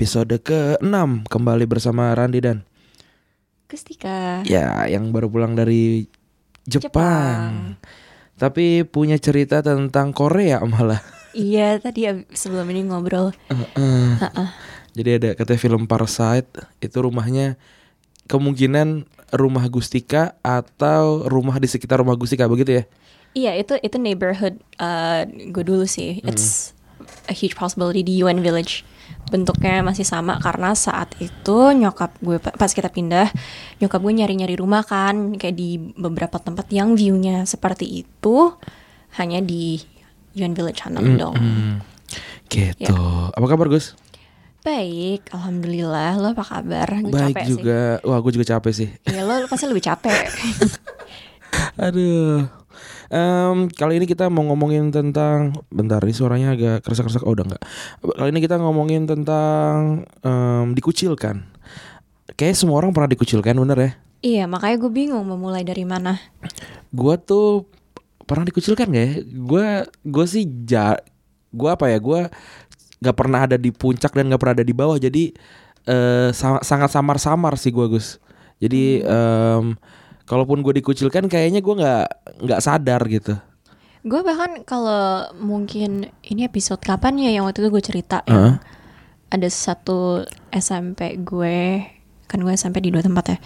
Episode ke-6 kembali bersama Randi dan Gustika. ya yang baru pulang dari Jepang. Tapi punya cerita tentang Korea malah. Iya, tadi sebelum ini ngobrol. Heeh. Ha-ah. Jadi ada kata film Parasite itu rumahnya kemungkinan rumah Gustika atau rumah di sekitar rumah Gustika begitu ya? Iya, itu itu neighborhood uh, gue dulu sih. It's a huge possibility di UN Village. Bentuknya masih sama karena saat itu nyokap gue pa- pas kita pindah, nyokap gue nyari-nyari rumah kan kayak di beberapa tempat yang view-nya seperti itu hanya di UN Village Hanam dong. Hmm, gitu. Apa kabar Gus? Baik, alhamdulillah. Lo apa kabar? Gue Baik capek juga. Wah, gue juga capek sih. sih. Ya lo, lo pasti lebih capek. Aduh. Em, kali ini kita mau ngomongin tentang bentar ini suaranya agak kerasa-kerasa oh udah enggak. Kali ini kita ngomongin tentang em, dikucilkan. Kayak semua orang pernah dikucilkan bener ya. Iya, makanya gue bingung mau mulai dari mana. Gua tuh pernah dikucilkan gak ya? Gua gua sih ja gua apa ya? Gua nggak pernah ada di puncak dan nggak pernah ada di bawah. Jadi sa- sangat samar-samar sih gua Gus. Jadi em, kalaupun gue dikucilkan kayaknya gua nggak nggak sadar gitu. Gue bahkan kalau mungkin ini episode kapan ya yang waktu itu gue cerita Heeh. yang ada satu SMP gue kan gue SMP di dua tempat ya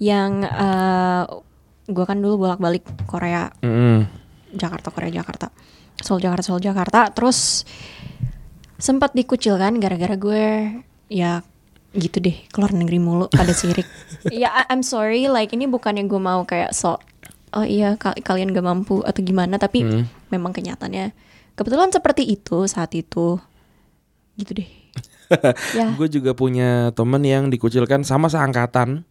yang eh, gue kan dulu bolak-balik Korea Mm-mm. Jakarta Korea Jakarta Seoul Jakarta Seoul Jakarta terus sempat dikucilkan gara-gara gue ya gitu deh keluar negeri mulu pada sirik ya I- I'm sorry like ini bukan yang gue mau kayak so oh iya ka- kalian gak mampu atau gimana tapi Hmm. memang kenyataannya kebetulan seperti itu saat itu gitu deh ya Gue juga punya temen yang dikucilkan sama seangkatan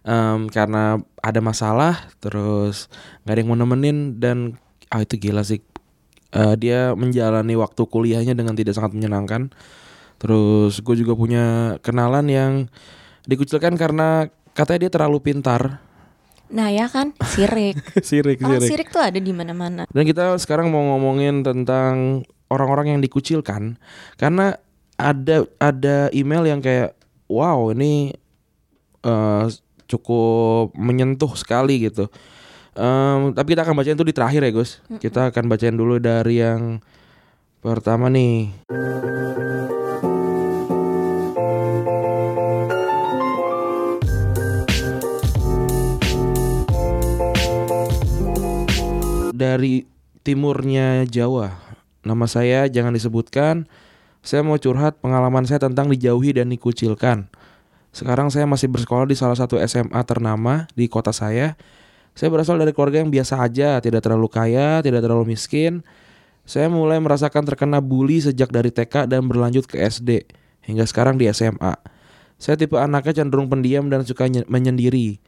em, karena ada masalah, terus nggak ada yang mau nemenin dan ah itu gila sih. Eh, dia menjalani waktu kuliahnya dengan tidak sangat menyenangkan. Terus gue juga punya kenalan yang dikucilkan karena katanya dia terlalu pintar. nah ya kan sirik sirik, orang sirik. sirik tuh ada di mana-mana Dan kita sekarang mau ngomongin tentang orang-orang yang dikucilkan karena ada ada email yang kayak wow ini eh, cukup menyentuh sekali gitu. Em, tapi kita akan bacain itu di terakhir ya Gus. Kita akan bacain dulu dari yang pertama nih. Dari timurnya Jawa. Nama saya jangan disebutkan. Saya mau curhat pengalaman saya tentang dijauhi dan dikucilkan. Sekarang saya masih bersekolah di salah satu SMA ternama di kota saya. Saya berasal dari keluarga yang biasa aja, tidak terlalu kaya, tidak terlalu miskin. Saya mulai merasakan terkena bully sejak dari TK dan berlanjut ke SD hingga sekarang di SMA. Saya tipe anaknya cenderung pendiam dan suka nye- menyendiri.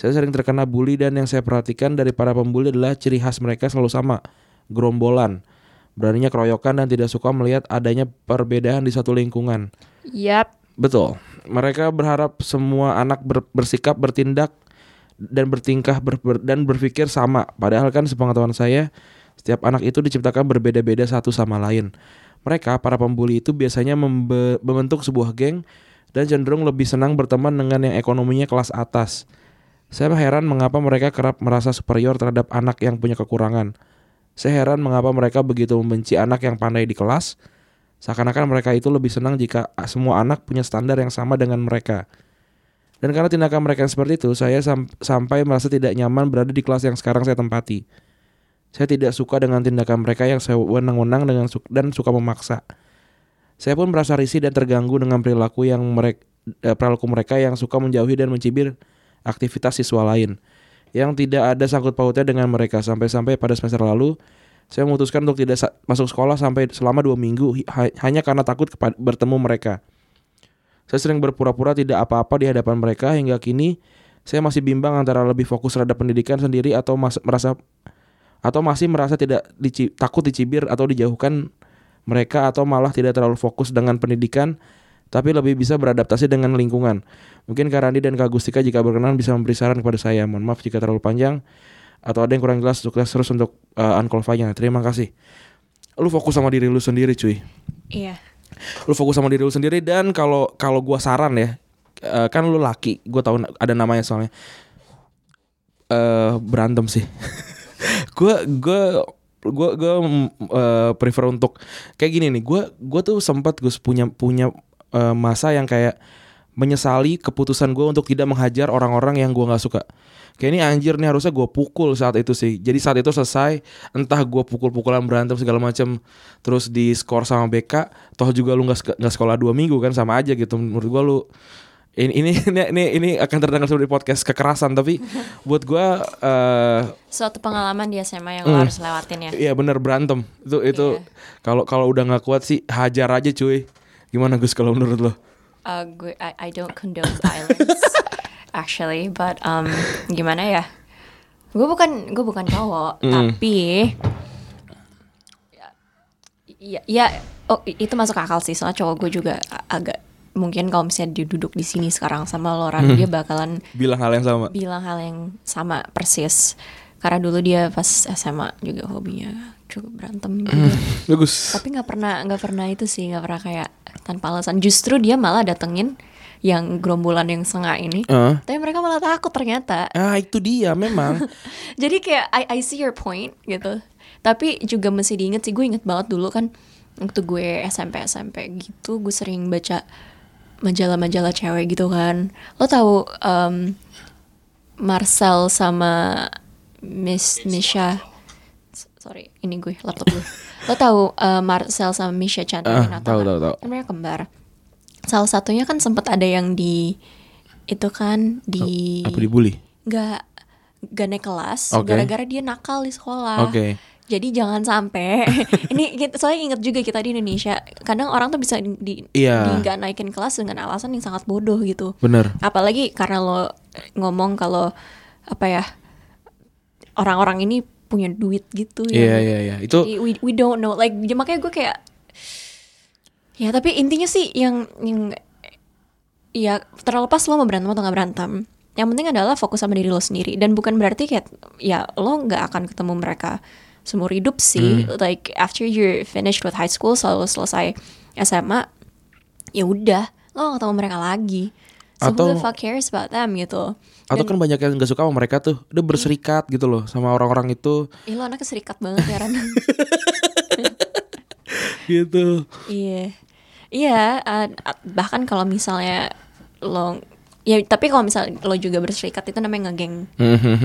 Saya sering terkena bully dan yang saya perhatikan dari para pembuli adalah ciri khas mereka selalu sama, gerombolan. Beraninya keroyokan dan tidak suka melihat adanya perbedaan di satu lingkungan. yap Betul. Mereka berharap semua anak ber- bersikap, bertindak dan bertingkah ber- ber- dan berpikir sama. Padahal kan sepengetahuan saya, setiap anak itu diciptakan berbeda-beda satu sama lain. Mereka, para pembuli itu biasanya membe- membentuk sebuah geng dan cenderung lebih senang berteman dengan yang ekonominya kelas atas. Saya heran mengapa mereka kerap merasa superior terhadap anak yang punya kekurangan. Saya heran mengapa mereka begitu membenci anak yang pandai di kelas, Seakan-akan mereka itu lebih senang jika semua anak punya standar yang sama dengan mereka. Dan karena tindakan mereka yang seperti itu, saya sam- sampai merasa tidak nyaman berada di kelas yang sekarang saya tempati. Saya tidak suka dengan tindakan mereka yang saya wenang-wenang dengan su- dan suka memaksa. Saya pun merasa risih dan terganggu dengan perilaku yang mereka perilaku mereka yang suka menjauhi dan mencibir aktivitas siswa lain yang tidak ada sangkut pautnya dengan mereka sampai-sampai pada semester lalu saya memutuskan untuk tidak masuk sekolah sampai selama dua minggu hanya karena takut bertemu mereka. Saya sering berpura-pura tidak apa-apa di hadapan mereka hingga kini saya masih bimbang antara lebih fokus terhadap pendidikan sendiri atau mas- merasa atau masih merasa tidak dici- takut dicibir atau dijauhkan mereka atau malah tidak terlalu fokus dengan pendidikan tapi lebih bisa beradaptasi dengan lingkungan. Mungkin Kak Randi dan Kak Gustika jika berkenan bisa memberi saran kepada saya. Mohon maaf jika terlalu panjang atau ada yang kurang jelas sukses terus untuk uh, unqualify-nya. Terima kasih. Lu fokus sama diri lu sendiri, cuy. Iya. lu fokus sama diri lu sendiri dan kalau kalau gua saran ya eh, kan lu laki gue tahu ada namanya soalnya eh berantem sih gue gue gue gue eh, prefer untuk kayak gini nih gue gue tuh sempat gue punya punya eh, masa yang kayak menyesali keputusan gue untuk tidak menghajar orang-orang yang gue nggak suka. Kayak ini anjir nih harusnya gue pukul saat itu sih. Jadi saat itu selesai entah gue pukul-pukulan berantem segala macam terus di skor sama BK toh juga lu nggak sek- nggak sekolah dua minggu kan sama aja gitu. Menurut gue lu ini ini ini ini, ini akan terdengar seperti podcast kekerasan tapi buat gue eh Suatu pengalaman di SMA yang lo harus lewatin ya. Iya bener berantem. Itu itu Iya. kalau kalau udah nggak kuat sih hajar aja cuy gimana Gus kalau menurut lo? Uh, gue I, I don't condone violence actually, but um gimana ya? Gue bukan gue bukan cowok, tapi ya, ya oh itu masuk akal sih soalnya cowok gue juga agak mungkin kalau misalnya dia duduk di sini sekarang sama Loran dia bakalan bilang hal yang sama? Bilang hal yang sama persis. Karena dulu dia pas SMA juga hobinya cukup berantem juga. bagus. Tapi nggak pernah nggak pernah itu sih nggak pernah kayak tanpa alasan. Justru dia malah datengin yang gerombolan yang sengak ini Eh. tapi mereka malah takut ternyata. Ah itu dia memang. Jadi kayak I, I see your point gitu. Tapi juga mesti diinget sih gue inget banget dulu kan waktu gue SMP SMP gitu gue sering baca majalah-majalah cewek gitu kan. Lo tahu um, Marcel sama Miss Misha sorry ini gue laptop gue lo tahu uh, Marcel sama Misha Chandra Ah, tahu, tahu, tahu. kan mereka kembar salah satunya kan sempat ada yang di itu kan di apa dibully nggak nggak naik kelas Oke. gara-gara dia nakal di sekolah. Oke. Jadi jangan sampai ini kita, soalnya inget juga kita di Indonesia kadang orang tuh bisa di, nggak naikin kelas dengan alasan yang sangat bodoh gitu. bener Apalagi karena lo ngomong kalau apa ya orang-orang ini punya duit gitu iya ya. iya iya itu Jadi we we don't know. Like ya makanya gue kayak ya tapi intinya sih yang yang ya terlepas lo mau berantem atau nggak berantem yang penting adalah fokus sama diri lo sendiri. Dan bukan berarti kayak ya lo nggak akan ketemu mereka seumur hidup sih. Like after you're finished with high school selalu selesai SMA ya udah lo nggak ketemu mereka lagi. So Atau- who the fuck cares about them gitu atau kan banyak yang nggak suka sama mereka tuh. Udah berserikat gitu loh sama orang-orang itu. Ih, lo anaknya serikat banget ya Ran gitu. Iya, iya. uh, bahkan kalau misalnya lo, ya tapi kalau misalnya lo juga berserikat itu namanya ngegeng.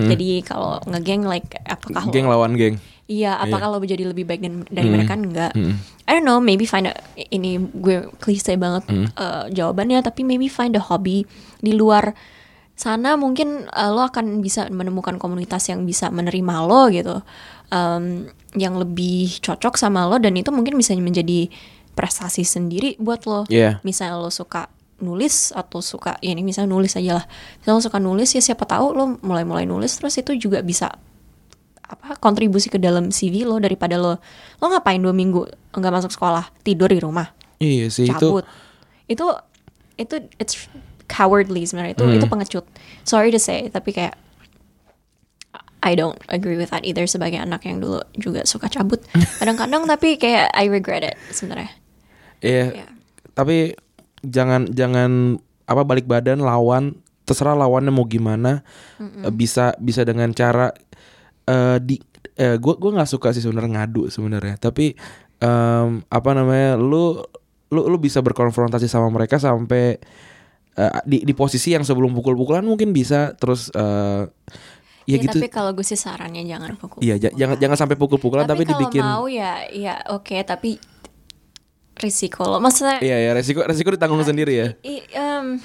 Jadi kalau ngegeng like apakah geng lo, lawan geng. Iya apakah lo jadi lebih baik dan, dari mereka? Enggak? I don't know, maybe find a, ini gue klise banget uh, jawabannya, tapi maybe find a hobby di luar sana mungkin uh, lo akan bisa menemukan komunitas yang bisa menerima lo gitu, um, yang lebih cocok sama lo dan itu mungkin bisa menjadi prestasi sendiri buat lo. Iya. Misalnya lo suka nulis atau suka ya ini misalnya nulis aja lah. Misalnya lo suka nulis ya siapa tahu lo mulai-mulai nulis terus itu juga bisa apa kontribusi ke dalam CV lo daripada lo lo ngapain dua minggu nggak masuk sekolah tidur di rumah iya sih itu cabut itu itu it's cowardly sebenarnya itu Hmm. itu pengecut sorry to say tapi kayak I don't agree with that either sebagai anak yang dulu juga suka cabut kadang-kadang tapi kayak I regret it sebenarnya Iya. Iya. Tapi jangan jangan apa balik badan lawan terserah lawannya mau gimana Eh, bisa bisa dengan cara eh di eh gua gua nggak suka sih sebenarnya ngadu sebenarnya tapi em, apa namanya lu lu lu bisa berkonfrontasi sama mereka sampai eh, di di posisi yang sebelum pukul-pukulan mungkin bisa terus eh ya, Ya, gitu tapi kalau gue sih sarannya jangan pukul iya ja- jangan jangan sampai pukul-pukulan tapi, kalau dibikin mau ya ya oke tapi risiko lo maksudnya iya ya resiko resiko ditanggung sendiri ya I- um,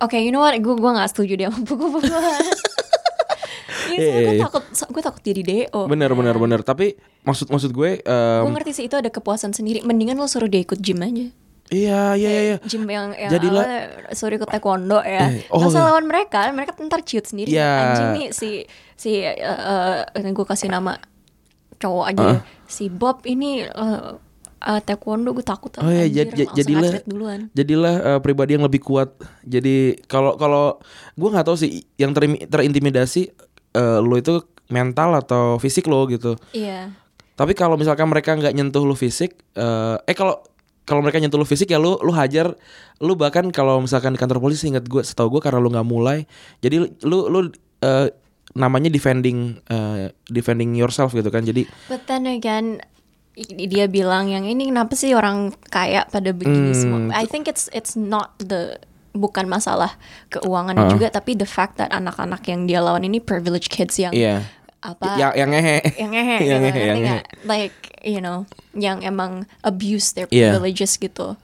Oke, you know what? Gue gue gak setuju dia sama pukul-pukulan. Iya, soalnya gue Iya. takut, gue takut jadi DO. bener bener bener tapi maksud maksud gue em, Gue ngerti sih itu ada kepuasan sendiri. Mendingan lo suruh dia ikut gym aja. Iya iya iya Gym yang yang Jadilah- awalnya suruh ikut taekwondo ya. Eh, oh, Gak usah iya. lawan mereka, mereka ntar ciut sendiri. Iya. Anjing nih si si uh, gue kasih nama cowok aja. ya. Si Bob ini uh, uh, taekwondo gue takut. Oh ya, anjir, jad- jadilah duluan. jadilah eh, pribadi yang lebih kuat. Jadi kalau kalau gue nggak tahu sih yang terim- terintimidasi eh, lo itu mental atau fisik lo gitu. Iya. Tapi kalau misalkan mereka nggak nyentuh lo fisik, eh, eh kalau kalau mereka nyentuh lu fisik ya lu lu hajar lu bahkan kalau misalkan di kantor polisi ingat gue setahu gue karena lu nggak mulai jadi lu lu eh, namanya defending eh, defending yourself gitu kan jadi But then again, dia bilang yang ini kenapa sih orang kaya pada begini Hmm. semua? I think it's it's not the bukan masalah keuangan juga, tapi the fact that anak-anak yang dia lawan ini privileged kids yang iya apa yang yang ngehe yang ngehe Yang gitu, ngehe, yang nggak? like you know yang emang abuse their Iya. privileges gitu.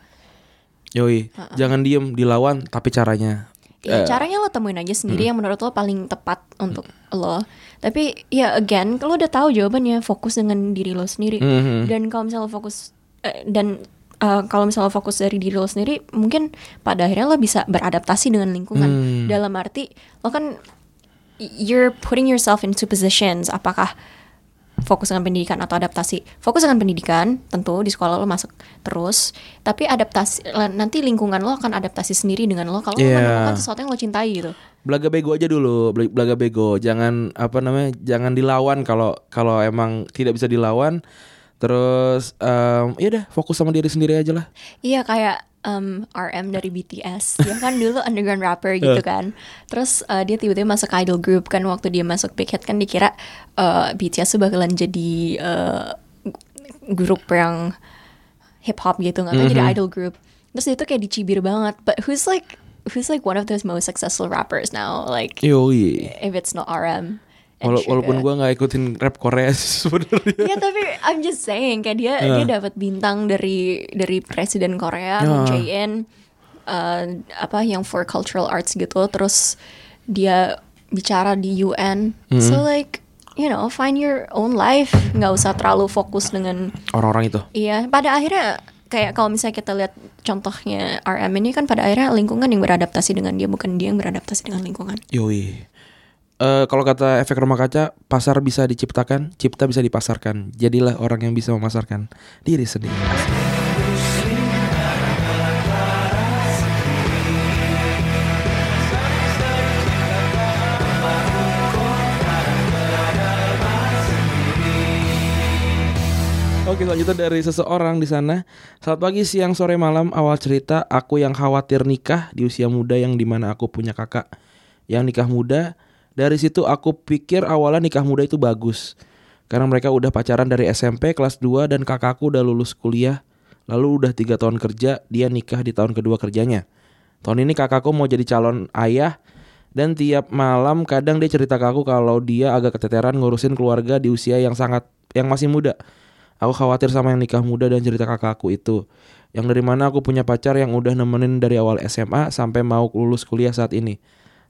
yoi jangan diem dilawan tapi caranya Ya, Eh, caranya lo temuin aja sendiri hmm. yang menurut lo paling tepat untuk lo. Tapi ya again, kalau udah tahu jawabannya, fokus dengan diri lo sendiri. Mhm. Dan kalau misalnya lo fokus eh, dan eh, kalau misalnya lo fokus dari diri lo sendiri, mungkin pada akhirnya lo bisa beradaptasi dengan lingkungan. Hmm. Dalam arti lo kan you're putting yourself into positions. Apakah fokus dengan pendidikan atau adaptasi. Fokus dengan pendidikan, tentu di sekolah lo masuk terus, tapi adaptasi nanti lingkungan lo akan adaptasi sendiri dengan lo kalau lo Iya. menemukan sesuatu yang lo cintai gitu. belaga bego aja dulu bela- belaga bego jangan apa namanya jangan dilawan kalau kalau emang tidak bisa dilawan terus em ya udah fokus sama diri sendiri aja lah Iya kayak um, RM dari BTS, dia kan dulu underground rapper gitu kan. Terus uh, dia tiba-tiba masuk idol group kan waktu dia masuk Big Hit kan dikira uh, BTS tuh bakalan jadi uh, grup yang hip hop gitu nggak tahu jadi idol group. Terus dia tuh kayak dicibir banget. But who's like who's like one of those most successful rappers now? Like yoi if it's not RM. Wala- walaupun gua nggak ikutin rap Korea sebenarnya. Iya tapi I'm just saying kayak dia dia dapat bintang dari dari presiden Korea Moon Ya. Jae-in uh, apa yang for cultural arts gitu terus dia bicara di UN so like you know find your own life. Nggak usah terlalu fokus dengan orang-orang itu. Iya pada akhirnya kayak kalau misalnya kita lihat contohnya RM ini kan pada akhirnya lingkungan yang beradaptasi dengan dia bukan dia yang beradaptasi dengan lingkungan. Yoi Eh kalau kata efek rumah kaca, pasar bisa diciptakan, cipta bisa dipasarkan. Jadilah orang yang bisa memasarkan diri sendiri. Oke selanjutnya dari seseorang di sana. Selamat pagi, siang, sore, malam. Awal cerita, aku yang khawatir nikah di usia muda yang di mana aku punya kakak yang nikah muda. Dari situ aku pikir awalnya nikah muda itu bagus. Karena mereka udah pacaran dari SMP kelas 2 dan kakakku udah lulus kuliah. Lalu udah tiga tahun kerja, dia nikah di tahun kedua kerjanya. Tahun ini kakakku mau jadi calon ayah dan tiap malam kadang dia cerita ke aku kalau dia agak keteteran ngurusin keluarga di usia yang sangat yang masih muda. Aku khawatir sama yang nikah muda dan cerita kakakku itu. Yang dari mana aku punya pacar yang udah nemenin dari awal SMA sampai mau lulus kuliah saat ini.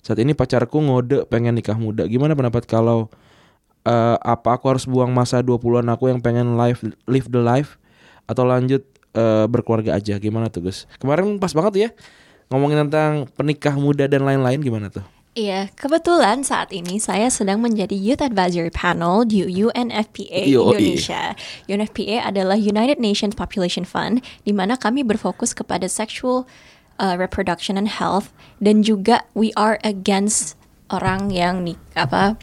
Saat ini pacarku ngode pengen nikah muda. Gimana pendapat kalau eh, apa aku harus buang masa 20-an aku yang pengen live live the life atau lanjut eh, berkeluarga aja? Gimana tuh, Gus? Kemarin pas banget tuh ya ngomongin tentang penikah muda dan lain-lain gimana tuh? Iya, kebetulan saat ini saya sedang menjadi Youth Advisory Panel di UNFPA. Indonesia. UNFPA adalah United Nations Population Fund, di mana kami berfokus kepada sexual uh, reproduction and health, dan juga we are against orang yang nik apa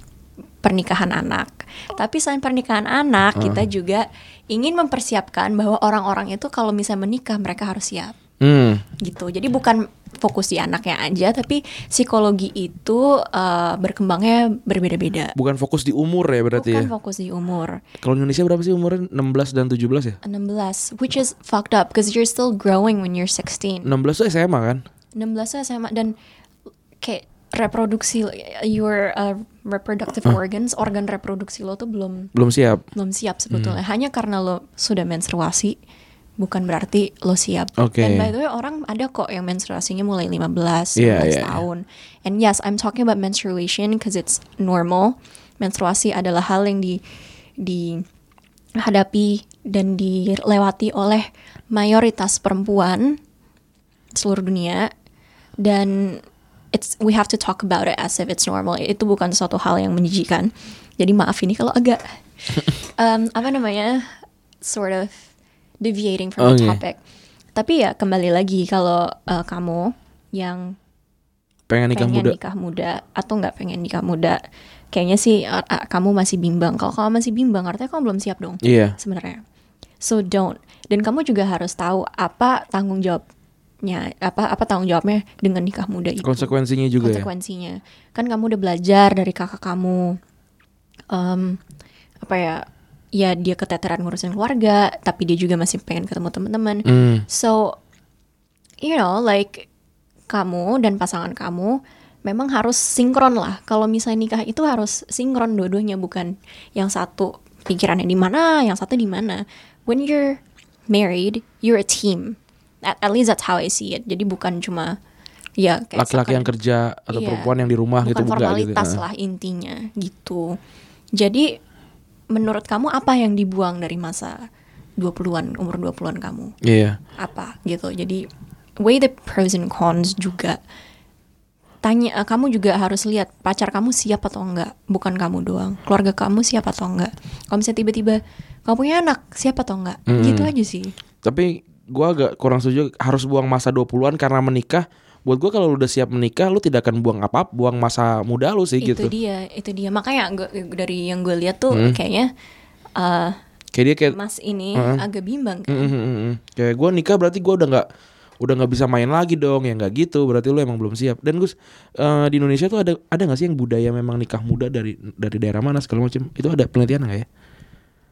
pernikahan anak. Tapi selain pernikahan anak, kita juga ingin mempersiapkan bahwa orang-orang itu kalau misalnya menikah mereka harus siap Hmm. gitu. Jadi bukan fokus di anaknya aja, tapi psikologi itu uh, berkembangnya berbeda-beda. Bukan fokus di umur ya berarti Bukan ya. fokus di umur. Kalau Indonesia berapa sih umurnya? 16 dan 17 ya? 16, which is fucked up because you're still growing when you're 16. 16 tuh SMA kan? 16 tuh SMA dan kayak reproduksi your uh, reproductive organs, organ reproduksi lo tuh belum Belum siap. belum siap Hmm. sebetulnya. Hanya karena lo sudah menstruasi bukan berarti lo siap. Oke. Dan by the way orang ada kok yang menstruasinya mulai 15, 16 Iya, iya, iya. tahun. And yes, I'm talking about menstruation because it's normal. Menstruasi adalah hal yang di dihadapi dan dilewati oleh mayoritas perempuan seluruh dunia dan it's we have to talk about it as if it's normal. Itu bukan suatu hal yang menjijikan. Jadi maaf ini kalau agak um, apa namanya sort of deviating from the Oke. topic. Tapi ya kembali lagi kalau uh, kamu yang Pengen nikah pengen muda. nikah muda atau nggak pengen nikah muda, kayaknya sih uh, uh, kamu masih bimbang. Kalau kamu masih bimbang, artinya kamu belum siap dong Iya. sebenarnya. So don't. Dan kamu juga harus tahu apa tanggung jawabnya, apa apa tanggung jawabnya dengan nikah muda itu. Konsekuensinya juga ya. Konsekuensinya. Kan kamu udah belajar dari kakak kamu. Em, apa ya? Ya dia keteteran ngurusin keluarga, tapi dia juga masih pengen ketemu teman-teman. Hmm. So, you know, like kamu dan pasangan kamu memang harus sinkron lah. Kalau misalnya nikah itu harus sinkron dua-duanya, bukan yang satu pikirannya di mana, yang satu di mana. When you're married, you're a team. At, at least that's how I see it. Jadi bukan cuma ya Laki-laki yang kerja atau Iya. perempuan yang di rumah bukan gitu bukan formalitas gitu. lah intinya gitu. Jadi menurut kamu apa yang dibuang dari masa 20-an, umur 20-an kamu? Iya. apa gitu. Jadi weigh the pros and cons juga. Tanya eh, kamu juga harus lihat pacar kamu siap atau enggak, bukan kamu doang. Keluarga kamu siap atau enggak. Kalau misalnya tiba-tiba kamu punya anak, siap atau enggak? Mm. Gitu aja sih. Tapi gua agak kurang setuju harus buang masa 20-an karena menikah. Buat gua kalau lu udah siap menikah lu tidak akan buang apa buang masa muda lu sih itu gitu. dia, itu dia. Makanya gua- dari yang gue lihat tuh Hmm. kayaknya eh, Kayak dia kayak Mas ini Heeh. agak bimbang kan. mm, mm, mm. Kayak gue nikah berarti gue udah nggak udah nggak bisa main lagi dong ya nggak gitu berarti lu emang belum siap dan Gus eh, di Indonesia tuh ada ada nggak sih yang budaya memang nikah muda dari dari daerah mana segala macam itu ada penelitian nggak ya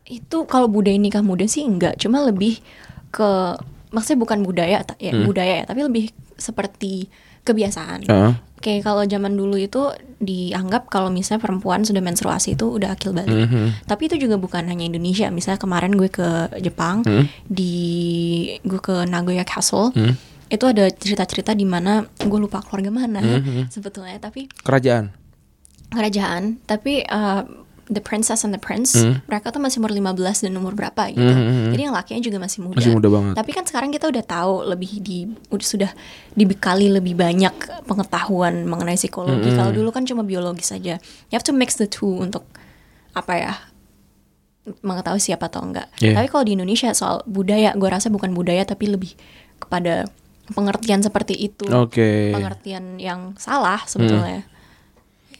Itu kalau budaya nikah muda sih enggak, cuma lebih ke maksudnya bukan budaya ya Hmm. budaya ya, tapi lebih seperti kebiasaan. Heeh. Kayak kalau zaman dulu itu dianggap kalau misalnya perempuan sudah menstruasi itu udah akil balik. Mhm. Tapi itu juga bukan hanya Indonesia. Misalnya kemarin gue ke Jepang Hmm. di gue ke Nagoya Castle. Hmm. Itu ada cerita-cerita di mana gue lupa keluarga mana Mhm. sebetulnya, tapi kerajaan kerajaan, tapi uh, the princess and the prince Hmm. mereka tuh masih umur 15 dan umur berapa gitu. Hmm, hmm. Jadi yang lakinya juga masih muda. masih muda banget Tapi kan sekarang kita udah tahu lebih di udah sudah dibekali lebih banyak pengetahuan mengenai psikologi. Mm-mm. Kalau dulu kan cuma biologis saja. You have to mix the two untuk apa ya? mengetahui siapa atau enggak. Yeah. Tapi kalau di Indonesia soal budaya, gue rasa bukan budaya tapi lebih kepada pengertian seperti itu. oke Pengertian yang salah sebetulnya.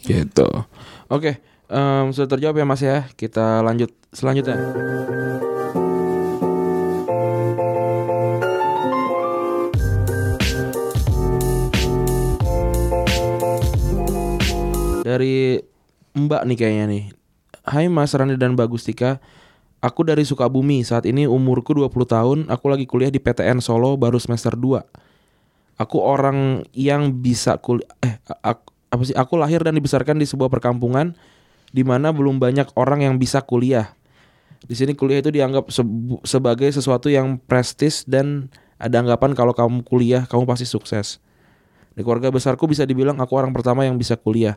gitu oke em, sudah terjawab ya mas ya kita lanjut selanjutnya dari Mbak nih kayaknya nih. Hai Mas Rani dan Bagustika. Aku dari Sukabumi. Saat ini umurku 20 tahun. Aku lagi kuliah di PTN Solo baru semester 2. Aku orang yang bisa kuliah eh aku, apa sih? Aku lahir dan dibesarkan di sebuah perkampungan di mana belum banyak orang yang bisa kuliah. Di sini kuliah itu dianggap sebu- sebagai sesuatu yang prestis dan ada anggapan kalau kamu kuliah kamu pasti sukses. Di keluarga besarku bisa dibilang aku orang pertama yang bisa kuliah.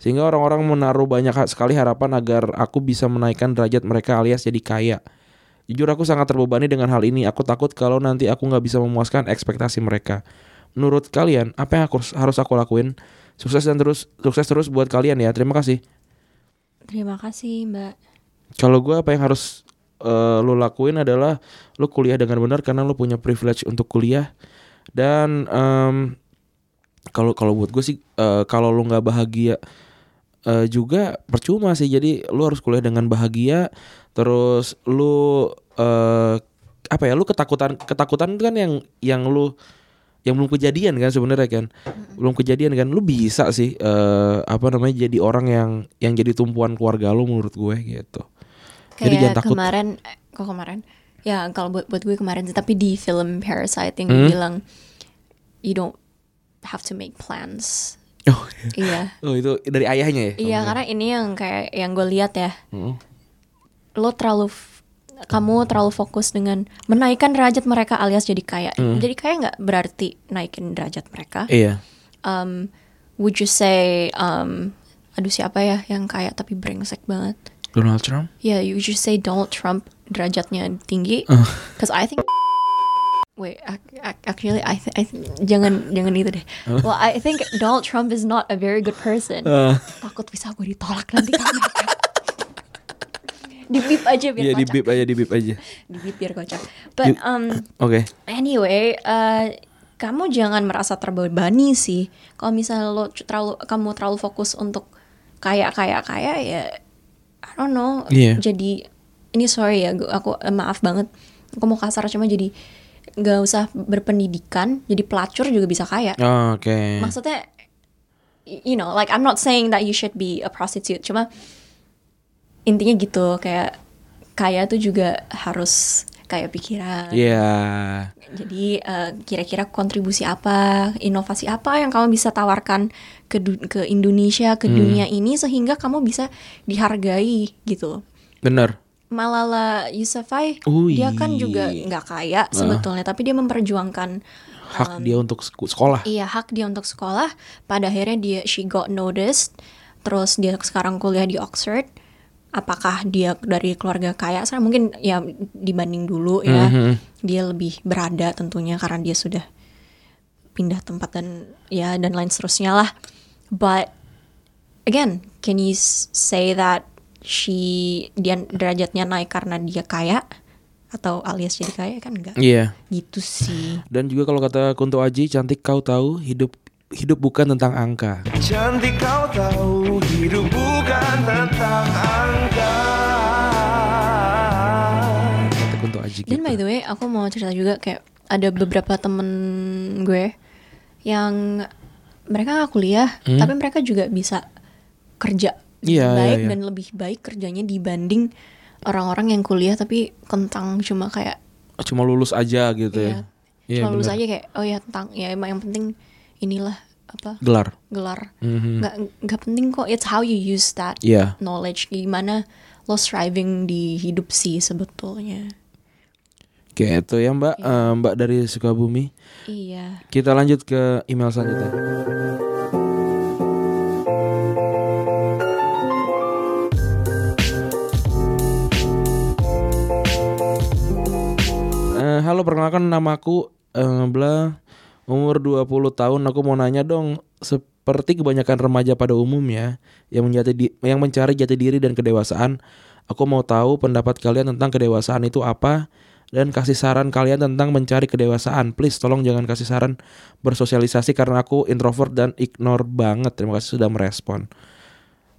Sehingga orang-orang menaruh banyak sekali harapan agar aku bisa menaikkan derajat mereka alias jadi kaya. Jujur aku sangat terbebani dengan hal ini. Aku takut kalau nanti aku nggak bisa memuaskan ekspektasi mereka. Menurut kalian, apa yang aku, harus aku lakuin? Sukses dan terus sukses terus buat kalian ya. Terima kasih. Terima kasih, Mbak. Kalau gue apa yang harus eh, lo lakuin adalah lo kuliah dengan benar karena lo punya privilege untuk kuliah. Dan kalau kalau buat gue sih eh, kalau lo nggak bahagia eh, juga percuma sih. Jadi lo harus kuliah dengan bahagia. Terus lo eh, apa ya lo ketakutan ketakutan itu kan yang yang lo yang belum kejadian kan sebenarnya kan belum kejadian kan lu bisa sih eh, apa namanya jadi orang yang yang jadi tumpuan keluarga lu menurut gue gitu jadi jangan Kayak takut kemarin, eh, kok kemarin? Ya kalau buat buat gue kemarin tapi di film Parasite yang Hmm? bilang you don't have to make plans. oh, iya. oh itu dari ayahnya ya Iya, karena ini yang kayak yang gue lihat ya. Hmm. Lo terlalu kamu terlalu fokus dengan menaikkan derajat mereka alias jadi kaya. Jadi kaya nggak berarti naikin derajat mereka. iya Um, would you say um, aduh siapa ya yang kaya tapi brengsek banget? Donald Trump Yeah, you should say Donald Trump derajatnya tinggi. Uh. Because I think Wait, ac- ac- actually I, th- I th- jangan jangan itu deh. Well, I think Donald Trump is not a very good person. Uh, Takut bisa gue ditolak nanti. di beep aja biar iya di kocak. bip aja di bip aja Di beep biar kocak. But um oke anyway, uh, kamu jangan merasa terbebani sih. Kalau misalnya lo terlalu kamu terlalu fokus untuk kaya kaya kaya ya I don't know. Iya. Jadi ini sorry ya, aku eh, maaf banget. Aku mau kasar cuma jadi nggak usah berpendidikan, jadi pelacur juga bisa kaya. Oh, Oke. Maksudnya, y- you know, like I'm not saying that you should be a prostitute, cuma intinya gitu kayak kaya tuh juga harus kayak pikiran. Iya. Jadi eh, kira-kira kontribusi apa, inovasi apa yang kamu bisa tawarkan ke du- ke Indonesia, ke dunia ini sehingga kamu bisa dihargai gitu. Bener. Malala Yousafzai, Ui. dia kan juga nggak kaya sebetulnya, tapi dia memperjuangkan Hak dia untuk sek- sekolah. iya hak dia untuk sekolah. Pada akhirnya dia she got noticed, terus dia sekarang kuliah di Oxford. Apakah dia dari keluarga kaya? Saya mungkin ya dibanding dulu ya, Mhm. dia lebih berada tentunya karena dia sudah pindah tempat dan ya dan lain seterusnya lah. But again, can you say that she dia derajatnya naik karena dia kaya atau alias jadi kaya kan enggak? Iya. Gitu sih. Dan juga kalau kata Kunto Aji, cantik kau tahu hidup hidup bukan tentang angka. Cantik kau tahu by the way, aku mau cerita juga kayak ada beberapa temen gue yang mereka nggak kuliah, tapi mereka juga bisa kerja Hmm? Iya, baik iya, iya. dan lebih baik kerjanya dibanding orang-orang yang kuliah tapi kentang cuma kayak Cuma lulus aja gitu ya, ya. Iya, cuma lulus bener. aja kayak oh ya tentang ya emang yang penting inilah apa Gelar. gelar Mhm. nggak nggak penting kok it's how you use that Iya. knowledge gimana lo striving di hidup sih sebetulnya Gitu ya Mbak, Eh, Mbak dari Sukabumi. iya. Kita lanjut ke email selanjutnya. Eh, halo perkenalkan namaku eh, Bla umur 20 tahun aku mau nanya dong seperti kebanyakan remaja pada umumnya yang menjati di- yang mencari jati diri dan kedewasaan aku mau tahu pendapat kalian tentang kedewasaan itu apa dan kasih saran kalian tentang mencari kedewasaan. Please tolong jangan kasih saran bersosialisasi karena aku introvert dan ignore banget. Terima kasih sudah merespon.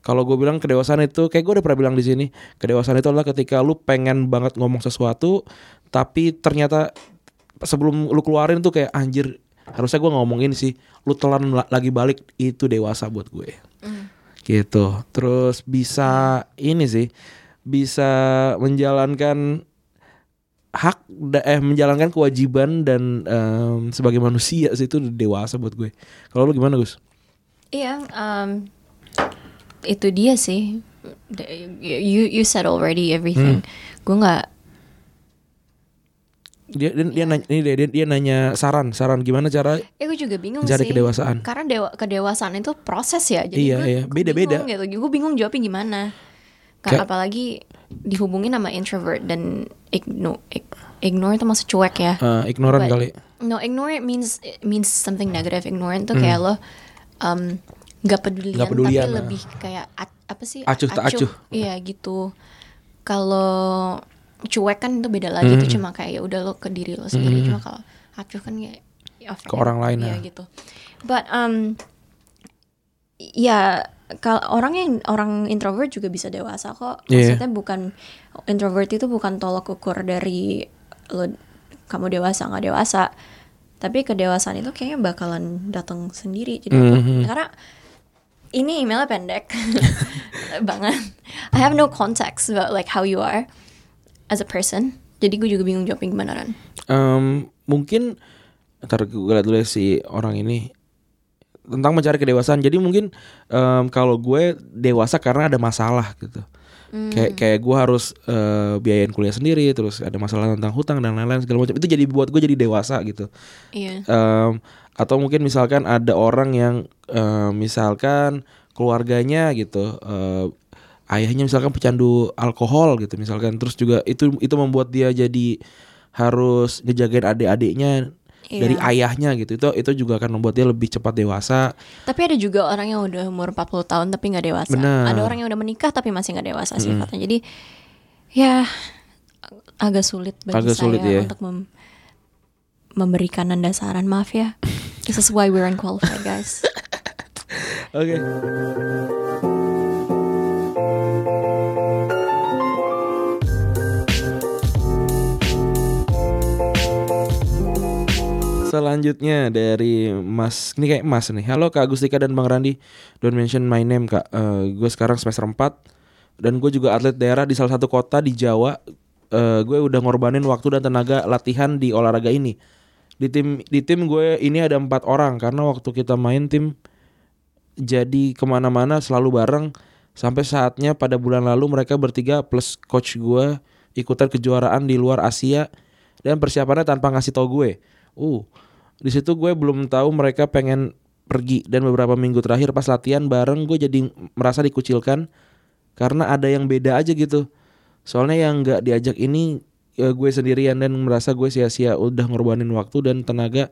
Kalau gue bilang kedewasaan itu kayak gue udah pernah bilang di sini kedewasaan itu adalah ketika lu pengen banget ngomong sesuatu tapi ternyata sebelum lu keluarin tuh kayak anjir harusnya gue ngomong ini sih. Lu telan la- lagi balik itu dewasa buat gue. Gitu. Terus bisa ini sih bisa menjalankan hak eh menjalankan kewajiban dan em, sebagai manusia sih itu dewasa buat gue kalau lu gimana Gus Iya, um, itu dia sih. You you said already everything. Gue nggak. dia dia, dia nanya ini dia, dia, dia nanya saran saran gimana cara Eh gue juga bingung Mencari sih. kedewasaan. Karena dewa, kedewasaan itu proses ya. Jadi Iya, gue iya. Beda-beda. bingung Gitu. Gue bingung jawabnya gimana. Ka- apalagi dihubungin sama introvert dan ignore ignore itu masih cuek ya. eh, ignoran But- kali No, ignore it means it means something negative. Ignore itu kayak lo um, gak pedulian, tapi ah. lebih kayak apa sih? Acuh tak acuh. Iya gitu. Kalau cuek kan itu beda lagi itu cuma kayak ya udah lo ke diri lo sendiri. Cuma kalau acuh kan kayak ya, Ke orang lain, Iya ah. gitu. But um ya kalau orang yang orang introvert juga bisa dewasa kok. Iya. Maksudnya bukan introvert itu bukan tolak ukur dari lo kamu dewasa nggak dewasa. Tapi kedewasaan itu kayaknya bakalan datang sendiri. Jadi aku- Mhm. karena ini emailnya pendek banget. I have no context about like how you are as a person. Jadi gue juga bingung jawabnya gimana Ran. Em, mungkin ntar gue lihat dulu ya si orang ini tentang mencari kedewasaan. Jadi mungkin em, kalau gue dewasa karena ada masalah gitu. Kayak kayak gue harus eh, biayain kuliah sendiri terus ada masalah tentang hutang dan lain-lain segala macam. Itu jadi buat gue jadi dewasa gitu. Iya. Em, atau mungkin misalkan ada orang yang em, misalkan keluarganya gitu eh, ayahnya misalkan pecandu alkohol gitu misalkan. Terus juga itu itu membuat dia jadi harus ngejagain adik-adiknya dari Iya. ayahnya gitu itu itu juga akan membuat dia lebih cepat dewasa Tapi ada juga orang yang udah umur 40 tahun tapi nggak dewasa. Benar. Ada orang yang udah menikah tapi masih nggak dewasa sifatnya. Jadi ya agak sulit bagi Agak saya sulit, ya. untuk mem- memberikan anda saran. Maaf ya. This is why we're unqualified guys. oke Selanjutnya dari Mas, ini kayak Mas nih. Halo Kak Agustika dan Bang Randi. Don't mention my name Kak. gue sekarang semester 4 dan gue juga atlet daerah di salah satu kota di Jawa. Eh, gue udah ngorbanin waktu dan tenaga latihan di olahraga ini. Di tim di tim gue ini ada empat orang karena waktu kita main tim jadi ke mana-mana selalu bareng sampai saatnya pada bulan lalu mereka bertiga plus coach gue ikutan kejuaraan di luar Asia dan persiapannya tanpa ngasih tau gue. Uh, di situ gue belum tahu mereka pengen pergi dan beberapa minggu terakhir pas latihan bareng gue jadi merasa dikucilkan karena ada yang beda aja gitu. Soalnya yang nggak diajak ini ya gue sendirian dan merasa gue sia-sia udah ngorbanin waktu dan tenaga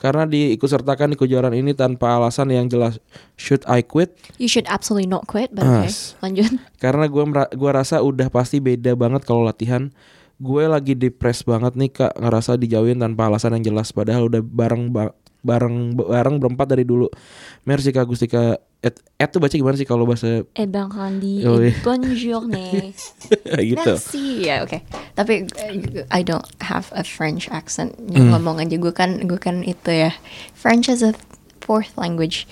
karena diikut sertakan di kejuaraan ini tanpa alasan yang jelas. Should I quit? You should absolutely not quit, but okay. Lanjut. Karena gue gua rasa udah pasti beda banget kalau latihan. Gue lagi depres banget nih kak ngerasa dijauhin tanpa alasan yang jelas padahal udah bareng ba- bareng bareng berempat dari dulu. Merci kak Gustika. Et, et tuh baca gimana sih kalau bahasa Eh Bang Randi, Oh, iya. bonne journée. gitu? Merci. Ya oke. Tapi eh, I don't have a French accent. Hmm. Ngomong aja gue kan gue kan itu ya. French as a fourth language.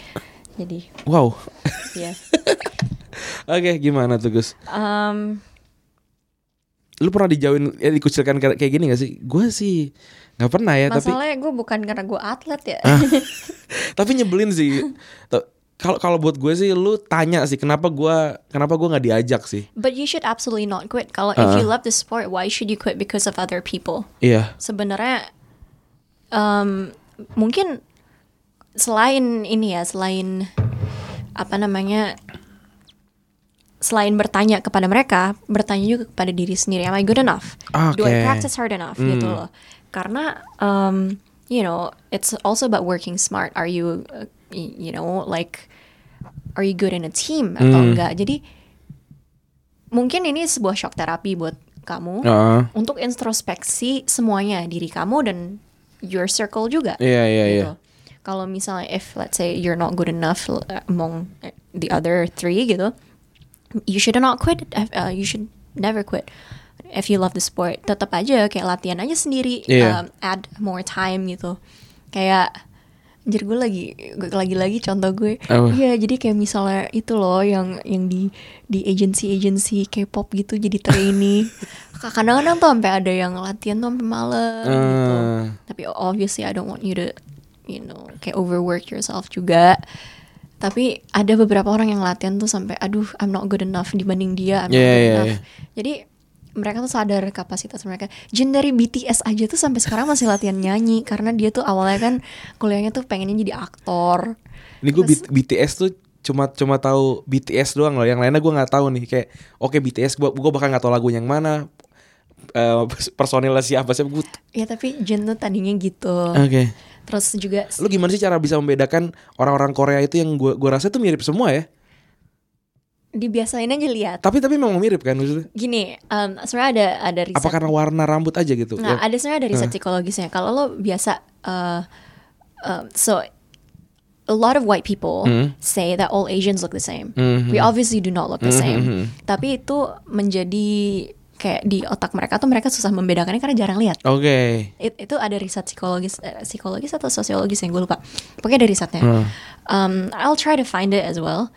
Jadi Wow. ya. Oke gimana tuh Gus? Um, Lu pernah dijauhin ya dikucilkan kayak gini gak sih? Gue sih nggak pernah ya tapi masalahnya gue bukan karena gue atlet ya. tapi nyebelin sih. Kalau kalau buat gue sih lu tanya sih kenapa gue kenapa gue nggak diajak sih? But you should absolutely not quit. Kalau if you love the sport, why should you quit because of other people? Iya. Sebenarnya um, mungkin selain ini ya, selain apa namanya selain bertanya kepada mereka, bertanya juga kepada diri sendiri, am I good enough? Do I practice hard enough? Gitu loh. Karena um, you know, it's also about working smart. Are you uh, you know, like are you good in a team atau enggak? Jadi mungkin ini sebuah shock terapi buat kamu Heeh. untuk introspeksi semuanya diri kamu dan your circle juga. Iya, iya, iya. gitu. Kalau misalnya if let's say you're not good enough uh, among uh, the other three gitu, you should not quit. Uh, you should never quit. If you love the sport, tetap aja kayak latihan aja sendiri. Iya. um, add more time gitu. Kayak Anjir gue lagi lagi-lagi contoh gue. Apa? Iya, jadi kayak misalnya itu loh yang yang di di agency-agency K-pop gitu jadi trainee. Kadang-kadang tuh sampai ada yang latihan tuh sampai malam gitu. Ah. Tapi obviously I don't want you to you know kayak overwork yourself juga. Tapi ada beberapa orang yang latihan tuh sampai aduh I'm not good enough dibanding dia I'm not Iya, good iya, enough. iya. Jadi mereka tuh sadar kapasitas mereka. Jin dari BTS aja tuh sampai sekarang masih latihan nyanyi karena dia tuh awalnya kan kuliahnya tuh pengennya jadi aktor. Ini gue Terus- BTS tuh cuma cuma tahu BTS doang loh. Yang lainnya gue nggak tahu nih. Kayak oke BTS gue gue bahkan nggak tahu lagu yang mana. eh, personilnya siapa sih gue. Ya tapi Jin tuh tadinya gitu. Oke. Terus juga Lu gimana sih cara bisa membedakan orang-orang Korea itu yang gue gue rasa tuh mirip semua ya? dibiasain aja lihat. Tapi tapi memang mirip kan maksudnya? Gini, um, sebenarnya ada ada riset. Apa karena warna rambut aja gitu? Nah, Ya. ada sebenarnya ada riset psikologisnya. Kalau lo biasa, uh, um, so a lot of white people Hmm. say that all Asians look the same. Mhm. We obviously do not look the Mhm, same. mhm. Tapi itu menjadi kayak di otak mereka tuh mereka susah membedakannya karena jarang lihat. Oke. It- itu ada riset psikologis, eh, psikologis atau sosiologis yang gue lupa. Pokoknya ada risetnya. Hmm. Um, I'll try to find it as well.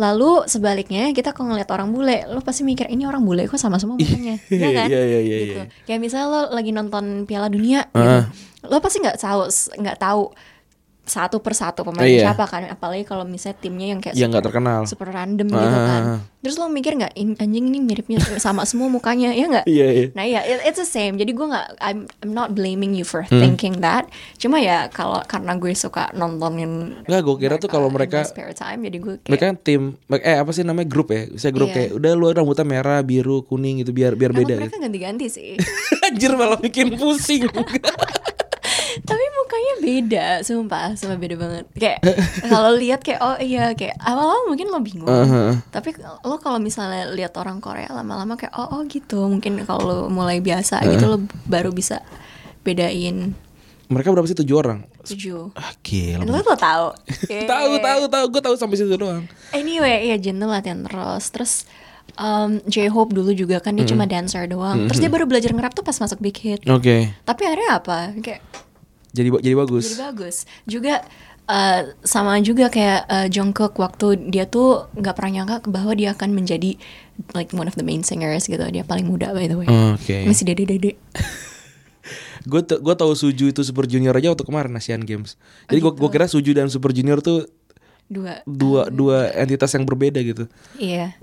Lalu sebaliknya kita kalau ngeliat orang bule, lo pasti mikir ini orang bule kok sama semua mukanya, ya kan? Iya, iya, iya, gitu. iya. Kayak misalnya lo lagi nonton Piala Dunia, gitu. Ah. lo pasti nggak tahu nggak tahu satu persatu pemain Iya. siapa kan, apalagi kalau misalnya timnya yang kayak Yang nggak super- terkenal. super random gitu Ah. kan. Terus lo mikir nggak "Ini anjing ini miripnya sama semua mukanya, ya nggak? Iya, iya. Nah ya, it- it's the same. Jadi gue nggak, I'm, I'm not blaming you for Hmm. thinking that. Cuma ya kalau karena gue suka nontonin. Nggak, gue kira tuh kalau mereka- spare time, jadi gue kayak. Mereka kan tim eh apa sih namanya grup ya? Saya grup Iya. kayak udah lu rambutnya merah, biru, kuning gitu biar biar Emang beda mereka gitu. ganti-ganti sih. Anjir malah bikin pusing. Tapi mukanya beda, sumpah, sumpah beda banget. Kayak kalau lihat kayak oh iya kayak awal-awal mungkin lo bingung. Uh-huh. Tapi lo kalau misalnya lihat orang Korea lama-lama kayak oh oh gitu. Mungkin kalau lo mulai biasa gitu lo baru bisa bedain Mereka berapa sih tujuh orang? tujuh. Ah, gila. Dan lo tuh tahu. Tahu tahu tahu gue tahu sampai situ doang. Anyway, ya Jen tuh latihan terus. Terus um, J-Hope dulu juga kan dia cuma dancer doang. Terus dia baru belajar ngerap tuh pas masuk Big Hit. Oke. Tapi akhirnya apa? Kayak Jadi jadi bagus. Jadi bagus. Juga eh, sama juga kayak eh, Jungkook waktu dia tuh nggak pernah nyangka bahwa dia akan menjadi like one of the main singers gitu. Dia paling muda by the way. Oke. Masih dede-dede. Gue gue tahu Suju itu Super Junior aja waktu kemarin Asian Games. Jadi gue gue kira Suju dan Super Junior tuh Dua. dua dua entitas yang berbeda gitu. Iya.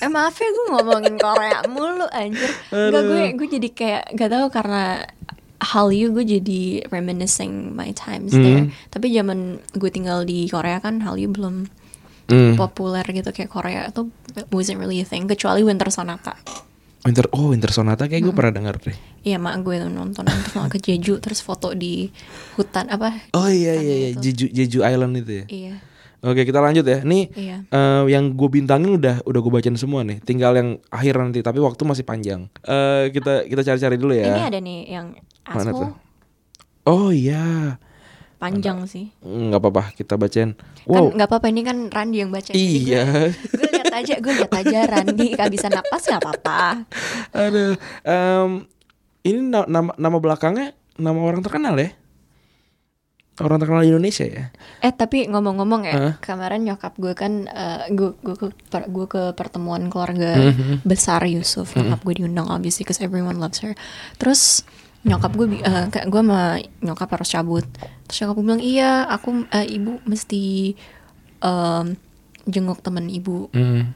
Eh maaf ya gue ngomongin Korea mulu anjir Enggak gue gue jadi kayak gak tahu karena Hallyu gue jadi reminiscing my times there Tapi zaman gue tinggal di Korea kan Hallyu belum Hmm. populer gitu kayak Korea tuh wasn't really a thing kecuali Winter Sonata Winter oh Winter Sonata kayak gue pernah dengar deh. Iya mak gue tuh nonton Winter Sonata ke Jeju terus foto di hutan apa Oh iya iya iya itu. Jeju Jeju Island itu ya. Iya Oke kita lanjut ya. Nih Iya. eh, yang gue bintangin udah udah gue bacain semua nih. Tinggal yang akhir nanti tapi waktu masih panjang. Eh kita kita cari-cari dulu ya. Ini ada nih yang Mana tuh? Oh iya. panjang sih nggak apa-apa kita bacain. Kan Wow. nggak apa-apa ini kan Randi yang baca gue- iya. gue lihat aja gue lihat aja Randi bisa napas nggak apa-apa Aduh. em, ini na- nama nama belakangnya nama orang terkenal ya? Orang terkenal di Indonesia ya? eh tapi ngomong-ngomong ya Hah? kemarin nyokap gue kan eh, gue gue ke per- gue ke pertemuan keluarga Mhm. besar Yusuf nyokap gue diundang obviously because everyone loves her terus nyokap gue eh, kayak gue sama nyokap harus cabut terus nyokap gue bilang iya aku eh, ibu mesti em, jenguk temen ibu Hmm.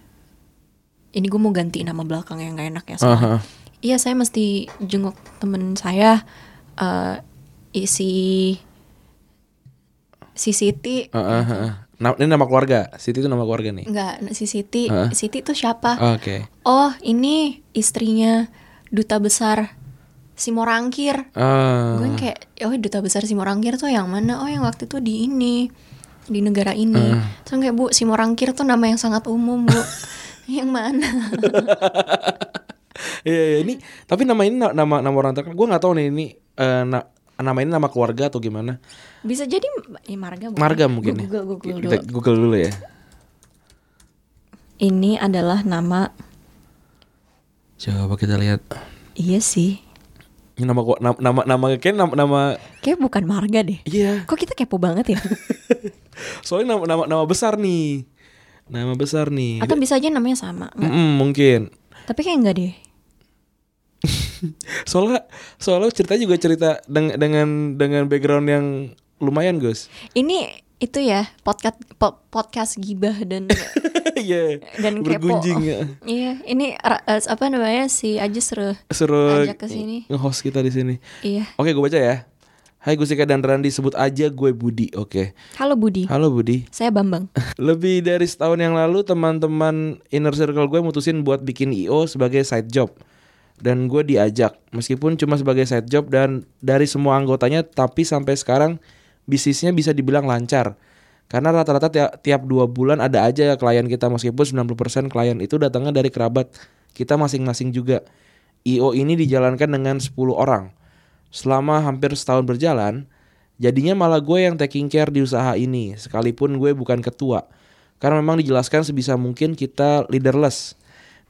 ini gue mau ganti nama belakang yang gak enak ya soalnya. Aha. Iya saya mesti jenguk temen saya eh isi si Siti ah, ah. Nah, ini nama keluarga. Siti itu nama keluarga nih. enggak si Siti Hah? Siti itu siapa? Oke. Oh ini istrinya duta besar Simorangkir. Ah. Gue kayak oh duta besar Simorangkir tuh yang mana? Oh yang waktu itu di ini di negara ini. Terus kayak bu Simorangkir tuh nama yang sangat umum bu. yang mana? Iya, iya, ini tapi nama ini na- nama nama orang terkenal. Gue nggak tahu nih ini na- nama ini nama keluarga atau gimana. Bisa jadi ya marga bukan? Marga mungkin Gua ya. Google, Google dulu. Kita Google dulu ya. Ini adalah nama Coba kita lihat. Iya sih. Nama gua- nama nama nama kayak nama, nama Kayak bukan marga deh. iya. Kok kita kepo banget ya? Soalnya nama nama nama besar nih. Nama besar nih. Atau bisa aja namanya sama. Nggak- Mm-mm, mungkin. Tapi kayak enggak deh. Soalnya soalnya ceritanya juga cerita dengan dengan dengan background yang lumayan, Gus. Ini itu ya podcast po- podcast gibah dan Iya. dan kepo. ya. Iya, ini ra- eh, apa namanya si Aji seru. Seru Ajak ke sini. nge-host kita di sini. Iya. Oke, gue baca ya. Hai Gusika dan Randi, sebut aja gue Budi. Oke. Halo Budi. Halo Budi. Saya Bambang. Lebih dari setahun yang lalu teman-teman inner circle gue mutusin buat bikin IO sebagai side job. Dan gue diajak, meskipun cuma sebagai side job dan dari semua anggotanya, tapi sampai sekarang bisnisnya bisa dibilang lancar. Karena rata-rata tiap, tiap dua bulan ada aja klien kita, meskipun 90% klien itu datangnya dari kerabat kita masing-masing juga. IO ini dijalankan dengan 10 orang. Selama hampir setahun berjalan, jadinya malah gue yang taking care di usaha ini, sekalipun gue bukan ketua. Karena memang dijelaskan sebisa mungkin kita leaderless.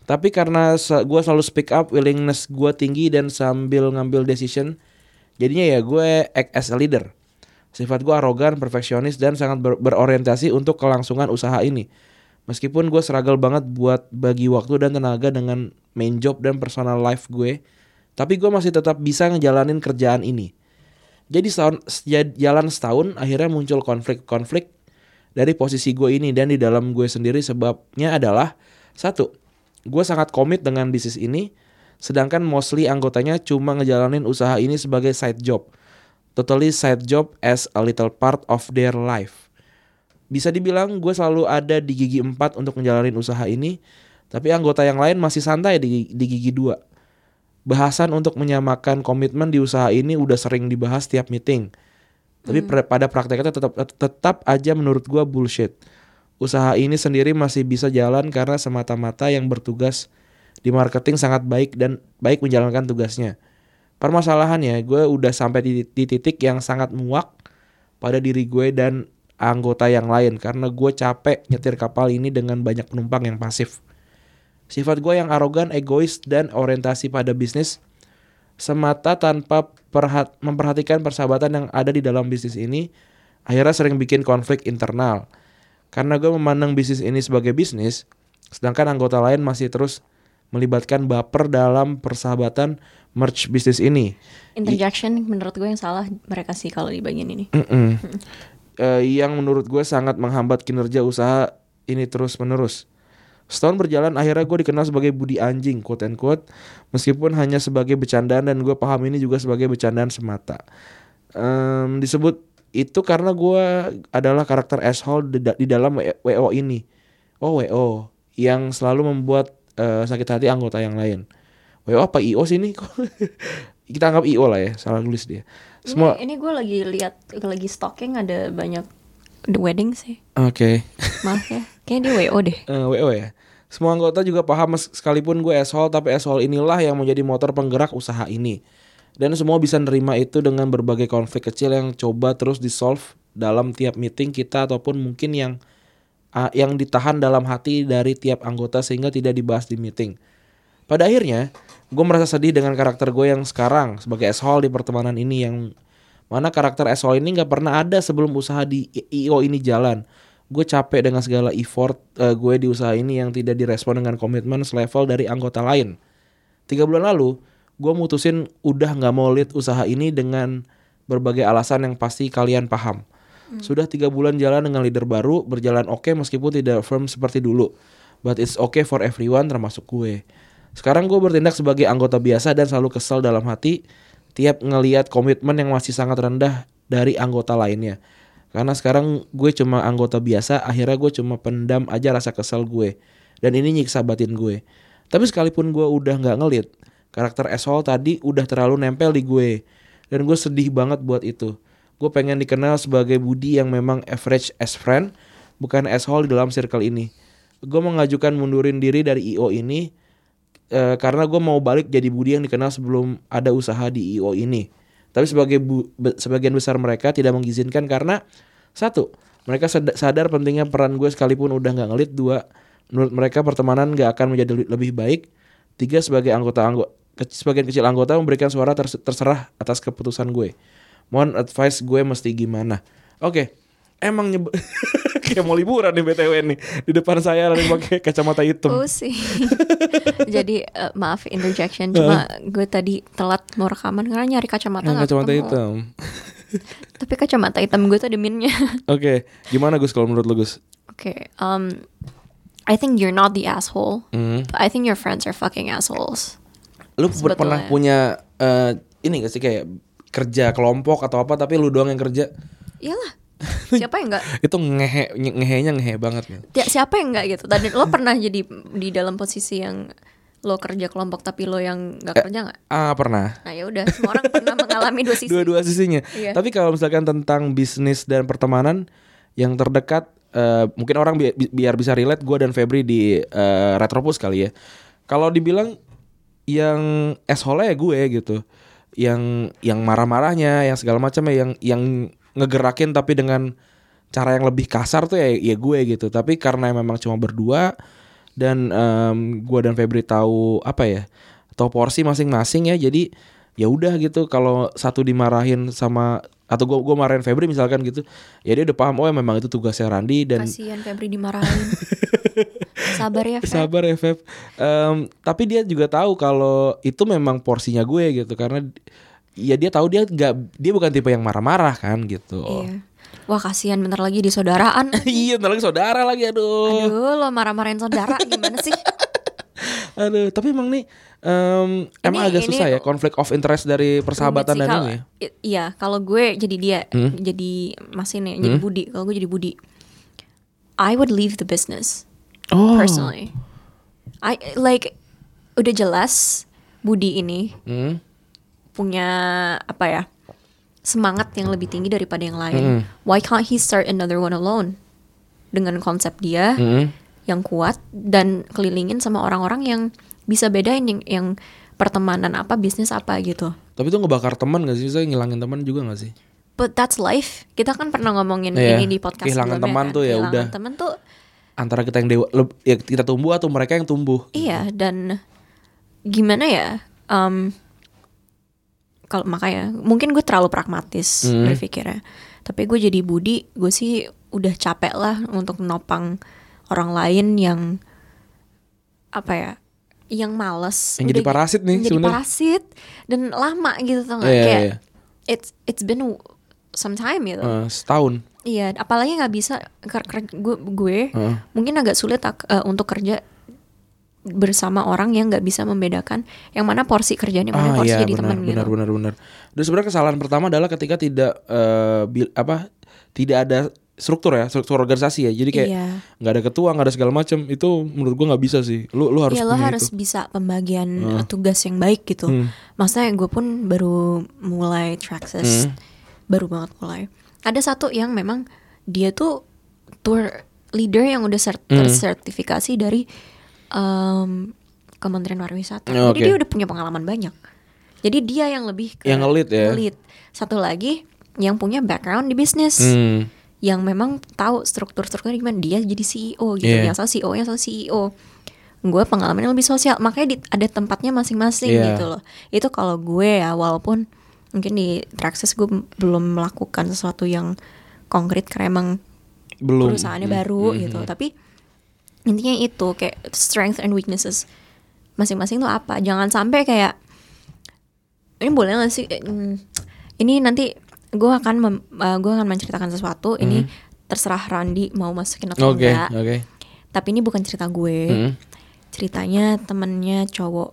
Tapi karena gue selalu speak up, willingness gue tinggi dan sambil ngambil decision, jadinya ya gue act as a leader. Sifat gue arogan, perfeksionis, dan sangat ber- berorientasi untuk kelangsungan usaha ini. Meskipun gue struggle banget buat bagi waktu dan tenaga dengan main job dan personal life gue, tapi gue masih tetap bisa ngejalanin kerjaan ini. Jadi setahun, sejad- jalan setahun akhirnya muncul konflik-konflik dari posisi gue ini dan di dalam gue sendiri sebabnya adalah satu, gue sangat komit dengan bisnis ini, sedangkan mostly anggotanya cuma ngejalanin usaha ini sebagai side job, totally side job as a little part of their life. Bisa dibilang gue selalu ada di gigi 4 untuk ngejalanin usaha ini, tapi anggota yang lain masih santai di, di gigi 2. Bahasan untuk menyamakan komitmen di usaha ini udah sering dibahas tiap meeting. Tapi pre- pada prakteknya tetap tetap aja menurut gua bullshit. Usaha ini sendiri masih bisa jalan karena semata-mata yang bertugas di marketing sangat baik dan baik menjalankan tugasnya. Permasalahannya gue udah sampai di, di titik yang sangat muak pada diri gue dan anggota yang lain karena gue capek nyetir kapal ini dengan banyak penumpang yang pasif. Sifat gue yang arogan, egois, dan orientasi pada bisnis semata tanpa perhat memperhatikan persahabatan yang ada di dalam bisnis ini akhirnya sering bikin konflik internal. Karena gue memandang bisnis ini sebagai bisnis, sedangkan anggota lain masih terus melibatkan baper dalam persahabatan merch bisnis ini. Interjection menurut gue yang salah mereka sih kalau di bagian ini. Mm-mm. Eh, yang menurut gue sangat menghambat kinerja usaha ini terus menerus. Setahun berjalan akhirnya gue dikenal sebagai Budi Anjing quote and quote Meskipun hanya sebagai bercandaan dan gue paham ini juga sebagai bercandaan semata Em, Disebut itu karena gue adalah karakter asshole di, da- di dalam WO ini Oh WO Yang selalu membuat eh, sakit hati anggota yang lain WO apa IO sih ini? Kita anggap IO lah ya, salah tulis dia Semua Ini, ini gue lagi lihat lagi stalking ada banyak the wedding sih. Oke Maaf ya. Kayaknya dia WO deh. Eh, WO ya. Semua anggota juga paham sekalipun gue asshole tapi asshole inilah yang menjadi motor penggerak usaha ini. Dan semua bisa nerima itu dengan berbagai konflik kecil yang coba terus di solve dalam tiap meeting kita ataupun mungkin yang ah, yang ditahan dalam hati dari tiap anggota sehingga tidak dibahas di meeting. Pada akhirnya, gue merasa sedih dengan karakter gue yang sekarang sebagai asshole di pertemanan ini yang mana karakter asshole ini nggak pernah ada sebelum usaha di IO ini jalan. Gue capek dengan segala effort eh, gue di usaha ini yang tidak direspon dengan komitmen selevel dari anggota lain. Tiga bulan lalu, gue mutusin udah nggak mau lead usaha ini dengan berbagai alasan yang pasti kalian paham. Sudah tiga bulan jalan dengan leader baru, berjalan oke meskipun tidak firm seperti dulu. But it's okay for everyone termasuk gue. Sekarang gue bertindak sebagai anggota biasa dan selalu kesal dalam hati tiap ngeliat komitmen yang masih sangat rendah dari anggota lainnya. Karena sekarang gue cuma anggota biasa, akhirnya gue cuma pendam aja rasa kesal gue. Dan ini nyiksa batin gue. Tapi sekalipun gue udah nggak ngelit, karakter asshole tadi udah terlalu nempel di gue. Dan gue sedih banget buat itu. Gue pengen dikenal sebagai Budi yang memang average as friend, bukan asshole di dalam circle ini. Gue mengajukan mundurin diri dari IO ini eh, karena gue mau balik jadi Budi yang dikenal sebelum ada usaha di IO ini. Tapi sebagai bu- be- sebagian besar mereka tidak mengizinkan karena satu, mereka sad- sadar pentingnya peran gue sekalipun udah nggak ngelit. Dua, menurut mereka pertemanan nggak akan menjadi le- lebih baik. Tiga, sebagai anggota anggota sebagian kecil anggota memberikan suara ters- terserah atas keputusan gue. Mohon advice gue mesti gimana? Oke, emang nyeb kayak mau liburan nih BTW nih di depan saya ada yang pakai kacamata hitam. Oh sih. Jadi eh, maaf interjection, cuma gue tadi telat mau rekaman karena nyari kacamata nggak kacamata ketemu. hitam. Tapi kacamata hitam gue tuh ada minnya. Oke, gimana Gus kalau menurut lu Gus? Oke, um, I think you're not the asshole. Hmm. But I think your friends are fucking assholes. Lu ber- Sebetulnya. pernah punya eh, ini gak sih kayak kerja kelompok atau apa tapi lu doang yang kerja? Iyalah. Siapa yang enggak? Itu ngehe ngehenya ngehe banget nih. Ya, siapa yang enggak gitu? Tadi lo pernah jadi di dalam posisi yang lo kerja kelompok tapi lo yang nggak kerja nggak? Ah, pernah. Nah ya udah, semua orang pernah mengalami dua sisi. Dua-dua sisinya. Iya. Tapi kalau misalkan tentang bisnis dan pertemanan yang terdekat eh, mungkin orang bi- bi- biar bisa relate gue dan Febri di eh, Retropus kali ya. Kalau dibilang yang asshole ya gue gitu. Yang yang marah-marahnya, yang segala macamnya yang yang ngegerakin tapi dengan cara yang lebih kasar tuh ya ya gue gitu. Tapi karena memang cuma berdua dan em, gue dan Febri tahu apa ya? Tahu porsi masing-masing ya. Jadi ya udah gitu kalau satu dimarahin sama atau gue gue marahin Febri misalkan gitu ya dia udah paham oh ya memang itu tugasnya Randi dan Kasihan Febri dimarahin. Sabar ya, Feb. sabar ya Feb Em, tapi dia juga tahu kalau itu memang porsinya gue gitu karena ya dia tahu dia nggak dia bukan tipe yang marah-marah kan gitu Iya. Wah kasihan bentar lagi di saudaraan. iya bentar lagi saudara lagi aduh Aduh, lo marah-marahin saudara gimana sih? aduh tapi emang nih emang Ini- agak ini- susah ya konflik of interest dari persahabatan sih dan ini ya? Iya, kalau gue jadi dia, Hmm? jadi Mas ini, jadi Budi. Kalau gue jadi Budi, I would leave the business oh personally. I like udah jelas Budi ini Hmm. Punya apa ya semangat yang lebih tinggi daripada yang lain. Hmm. Why can't he start another one alone dengan konsep dia Hmm. yang kuat dan kelilingin sama orang-orang yang bisa bedain yang, yang pertemanan apa bisnis apa gitu. tapi itu ngebakar teman gak sih saya ngilangin teman juga gak sih But that's life. Kita kan pernah ngomongin Iya, ini di podcast kehilangan teman kan. tuh ya Kehilangan udah. Teman tuh antara kita yang dewa ya kita tumbuh atau mereka yang tumbuh iya dan gimana ya? Um, kalau makanya mungkin gue terlalu pragmatis Hmm. berpikirnya tapi gue jadi budi gue sih udah capek lah untuk nopang orang lain yang apa ya yang males Yang jadi Udah parasit nih jadi sebenarnya. parasit dan lama gitu gak Iya, kayak iya. it's it's been some time gitu Eh, setahun. Iya, apalagi nggak bisa ker- ker- gue, gue Heeh. mungkin agak sulit eh, untuk kerja bersama orang yang nggak bisa membedakan yang mana porsi kerjaan yang mana Ah porsi iya jadi benar teman benar gitu. benar benar. Dan sebenarnya kesalahan pertama adalah ketika tidak eh, bil- apa tidak ada struktur ya struktur organisasi ya. Jadi kayak Iya. nggak ada ketua nggak ada segala macam itu menurut gua nggak bisa sih. Lu lu harus Iya, lo punya harus itu. bisa pembagian eh, tugas yang baik gitu. Hmm. Maksudnya gue pun baru mulai Traxxas, Hmm. baru banget mulai. Ada satu yang memang dia tuh tour leader yang udah sert- Hmm. tersertifikasi dari em, Kementerian Pariwisata. Oh, Jadi oke. dia udah punya pengalaman banyak. Jadi dia yang lebih ke Yang nge-lead ya? nge-lead. Satu lagi yang punya background di bisnis. Hmm. Yang memang tahu struktur-struktur gimana dia jadi CEO gitu. Iya. Yang salah CEO, yang salah CEO. Gue pengalamannya lebih sosial, makanya di- ada tempatnya masing-masing Iya. gitu loh. Itu kalau gue ya, walaupun mungkin di Traxxas gue belum melakukan sesuatu yang konkret karena emang Belum. perusahaannya Hmm. baru Hmm. gitu. Tapi intinya itu kayak strength and weaknesses masing-masing tuh apa? Jangan sampai kayak ini boleh gak sih? Eh, hmm, Ini nanti gue akan mem- eh, gue akan menceritakan sesuatu. Ini terserah Randi mau masukin atau Hmm. Oke enggak. oke. Tapi ini bukan cerita gue. Hmm. Ceritanya temennya cowok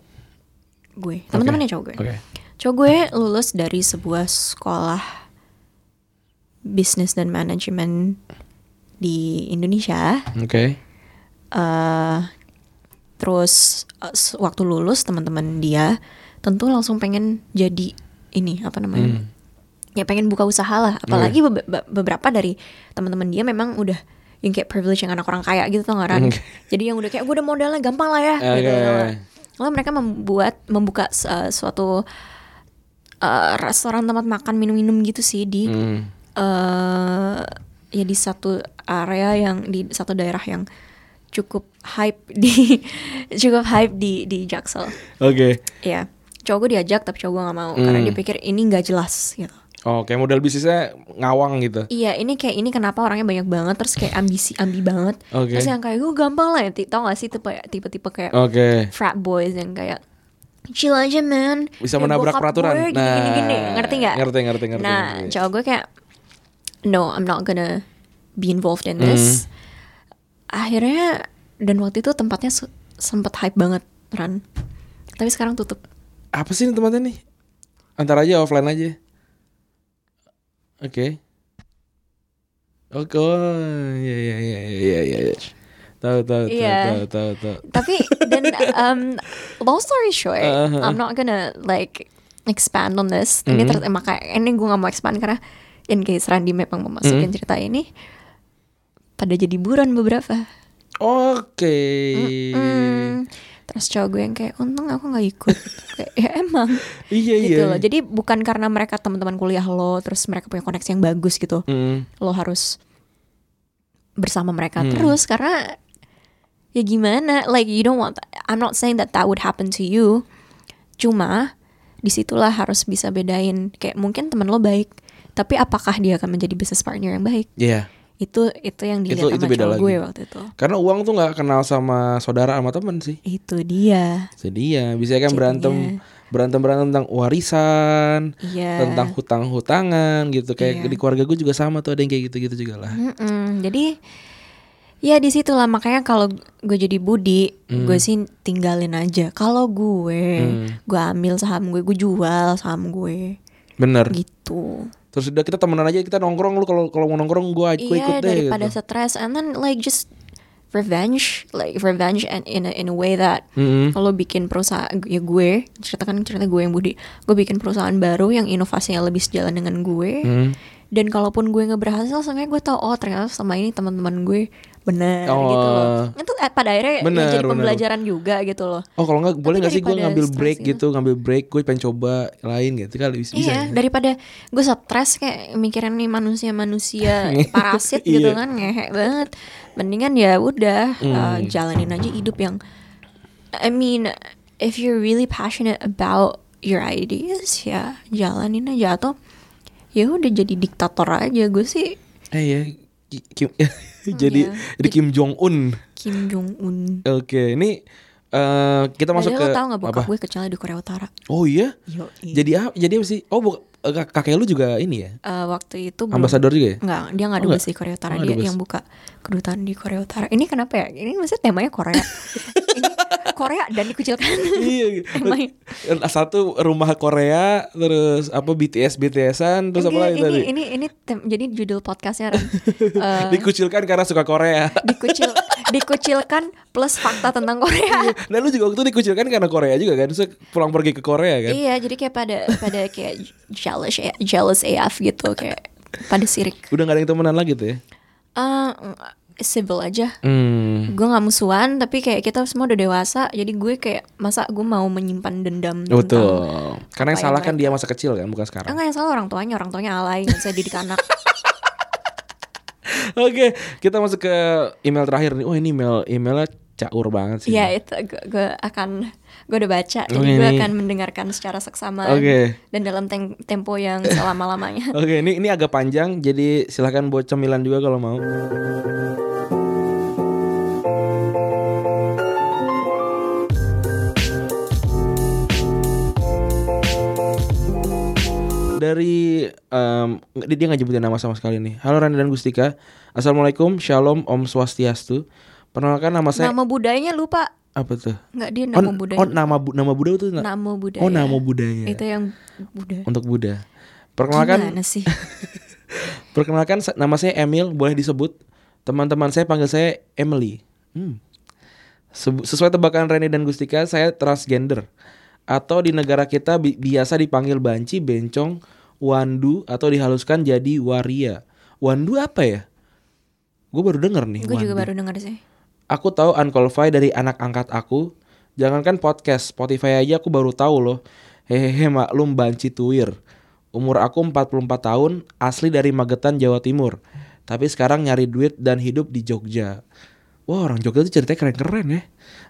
gue. Teman-temannya cowok gue. Oke. Cowok gue lulus dari sebuah sekolah bisnis dan manajemen di Indonesia. Oke. Eh terus s- waktu lulus teman-teman dia tentu langsung pengen jadi ini apa namanya? Hmm. Ya pengen buka usaha lah. Apalagi bebe- be- beberapa dari teman-teman dia memang udah yang kayak privilege yang anak orang kaya gitu tau gak Ran? Oke. Jadi yang udah kayak gue udah modalnya gampang lah ya gitu. Oke. Lalu mereka membuat membuka uh, suatu uh, restoran tempat makan minum-minum gitu sih di Hmm. eh ya di satu area yang di satu daerah yang cukup hype di cukup hype di di Jaksel. Oke. Ya, cowok gue diajak tapi cowok gue nggak mau karena Hmm. dia pikir ini nggak jelas gitu. Oh, kayak model bisnisnya ngawang gitu. Iya, ini kayak ini kenapa orangnya banyak banget terus kayak ambisi ambi banget. Oke. Terus yang kayak gue gampang lah ya, tau gak sih tipe tipe-tipe kayak Oke. frat boys yang kayak chill aja man Bisa Ya, menabrak peraturan. gue gini, gini, gini. Nah, ngerti nggak ngerti, ngerti, ngerti, nah ngerti. cowok gue kayak no I'm not gonna be involved in this akhirnya dan waktu itu tempatnya se- sempet hype banget Ran tapi sekarang tutup Apa sih ini tempatnya nih? Antar aja offline aja. Oke. Oke, oh, iya iya iya iya iya. iya. Tahu tahu tahu Iya. tahu tahu tahu. tapi dan um, long story short Uh-huh. I'm not gonna like expand on this ini Mhm. terus makanya ini gue gak mau expand karena in case Randy memang mau masukin Mhm. cerita ini pada jadi buron beberapa Oke. Hmm. Terus cowok gue yang kayak untung aku nggak ikut. kayak ya emang. Iya gitu iya. loh. Jadi bukan karena mereka teman-teman kuliah lo, terus mereka punya koneksi yang bagus gitu, Hmm. lo harus bersama mereka Hmm. terus karena ya gimana? Like you don't want. I'm not saying that that would happen to you. Cuma di situlah harus bisa bedain. Kayak mungkin teman lo baik, tapi apakah dia akan menjadi business partner yang baik? Iya. Itu itu yang Itu- dilihat itu sama beda cowok lagi. gue waktu itu. Karena uang tuh nggak kenal sama saudara sama temen sih. Itu dia. Jadi ya bisa kan Jadinya. berantem berantem berantem tentang warisan, Iya. tentang hutang-hutangan gitu. Kayak Iya. di keluarga gue juga sama tuh ada yang kayak gitu-gitu juga lah. Mm-mm. Jadi ya di situlah makanya kalau gue jadi budi, gue sih tinggalin aja. Kalau gue, Hmm. gue ambil saham gue, gue jual saham gue, Bener. gitu. Terus udah kita temenan aja kita nongkrong lu kalau kalau mau nongkrong gue ikut ikut Iya deh. daripada gitu. stres, and then like just revenge, like revenge and in a, in a way that Mm-mm. kalau bikin perusahaan ya gue ceritakan cerita gue yang budi, gue bikin perusahaan baru yang inovasinya lebih sejalan dengan gue. Hmm. Dan kalaupun gue nggak berhasil, seenggaknya gue tahu oh ternyata sama ini teman-teman gue benar Oh. gitu loh. Itu eh, pada akhirnya ya Benar, jadi pembelajaran juga gitu loh. Oh kalau nggak boleh nggak sih gue ngambil break gitu. gitu, ngambil break gue pengen coba lain gitu kali bisa. iya, ya? daripada gue stres kayak mikirin nih manusia-manusia parasit gitu Iya. kan ngehe banget. Mendingan ya udah Hmm. uh, jalanin aja hidup yang I mean if you're really passionate about your ideas ya jalanin aja atau ya udah jadi diktator aja gue sih Eh ya Kim, jadi Iya. jadi Kim Jong Un. Kim Jong Un Oke, ini eh kita masuk Padahal ke lo tau gak bokap apa? gue kecilnya di Korea Utara Oh iya. Yo, Jadi apa? Jadi apa sih? Oh, bu- eh, kak- kakek lu juga ini ya? Eh, waktu itu Ambasador juga ya? Enggak, dia nggak Oh, dubes di Korea Utara. Oh, dia dubes. yang buka kedutaan di Korea Utara. Ini kenapa ya? Ini maksudnya temanya Korea. ini Korea dan dikucilkan. iya. Emang- Satu rumah Korea, terus apa BTS BTSan, terus apa lagi ini, tadi? ini ini tem- jadi judul podcastnya. Eh, Dikucilkan karena suka Korea. dikucil dikucilkan plus fakta tentang Korea. Nah lu juga waktu itu dikucilkan karena Korea juga kan? Terus pulang pergi ke Korea kan? Iya, jadi kayak pada pada kayak jealous jealous AF gitu kayak pada sirik. Udah gak ada yang temenan lagi tuh ya? Eh, civil aja. Hmm. Gue nggak musuhan tapi kayak kita semua udah dewasa jadi gue kayak masa gue mau menyimpan dendam Betul. Karena yang salah kan dia masa kecil kan, bukan sekarang. Enggak yang salah orang tuanya, orang tuanya alay, nggak bisa didik anak. Oke, kita masuk ke email terakhir nih. Oh ini email emailnya caur banget sih. Iya itu gue, gue akan gue udah baca, jadi Oke, gue akan mendengarkan secara seksama Oke. dan dalam tem- tempo yang selama lamanya. Oke, ini ini agak panjang, jadi silahkan buat cemilan juga kalau mau. Dari em, dia dia nggak nyebutin nama sama sekali nih. Halo Rani dan Gustika, assalamualaikum, shalom, om swastiastu. Perkenalkan nama saya Nama budayanya lupa, apa tuh? nggak dia Oh, nama budaya. oh, nama bu- nama Buddha itu na- Nama budaya. Oh nama budaya. Itu yang Buddha. Untuk Buddha. Perkenalkan Gimana sih? Perkenalkan nama saya Emil, boleh disebut. Teman-teman saya panggil saya Emily. Hmm. Sesuai tebakan Reni dan Gustika, saya transgender. Atau di negara kita bi- biasa dipanggil banci, bencong, wandu atau dihaluskan jadi waria. Wandu apa ya? Gue baru denger nih. Gue juga baru dengar sih. Aku tahu unqualified dari anak angkat aku. Jangankan podcast, Spotify aja aku baru tahu loh. Hehehe maklum banci tuir. Umur aku 44 tahun, asli dari Magetan, Jawa Timur. Tapi sekarang nyari duit dan hidup di Jogja. Wah orang Jogja tuh ceritanya keren-keren ya.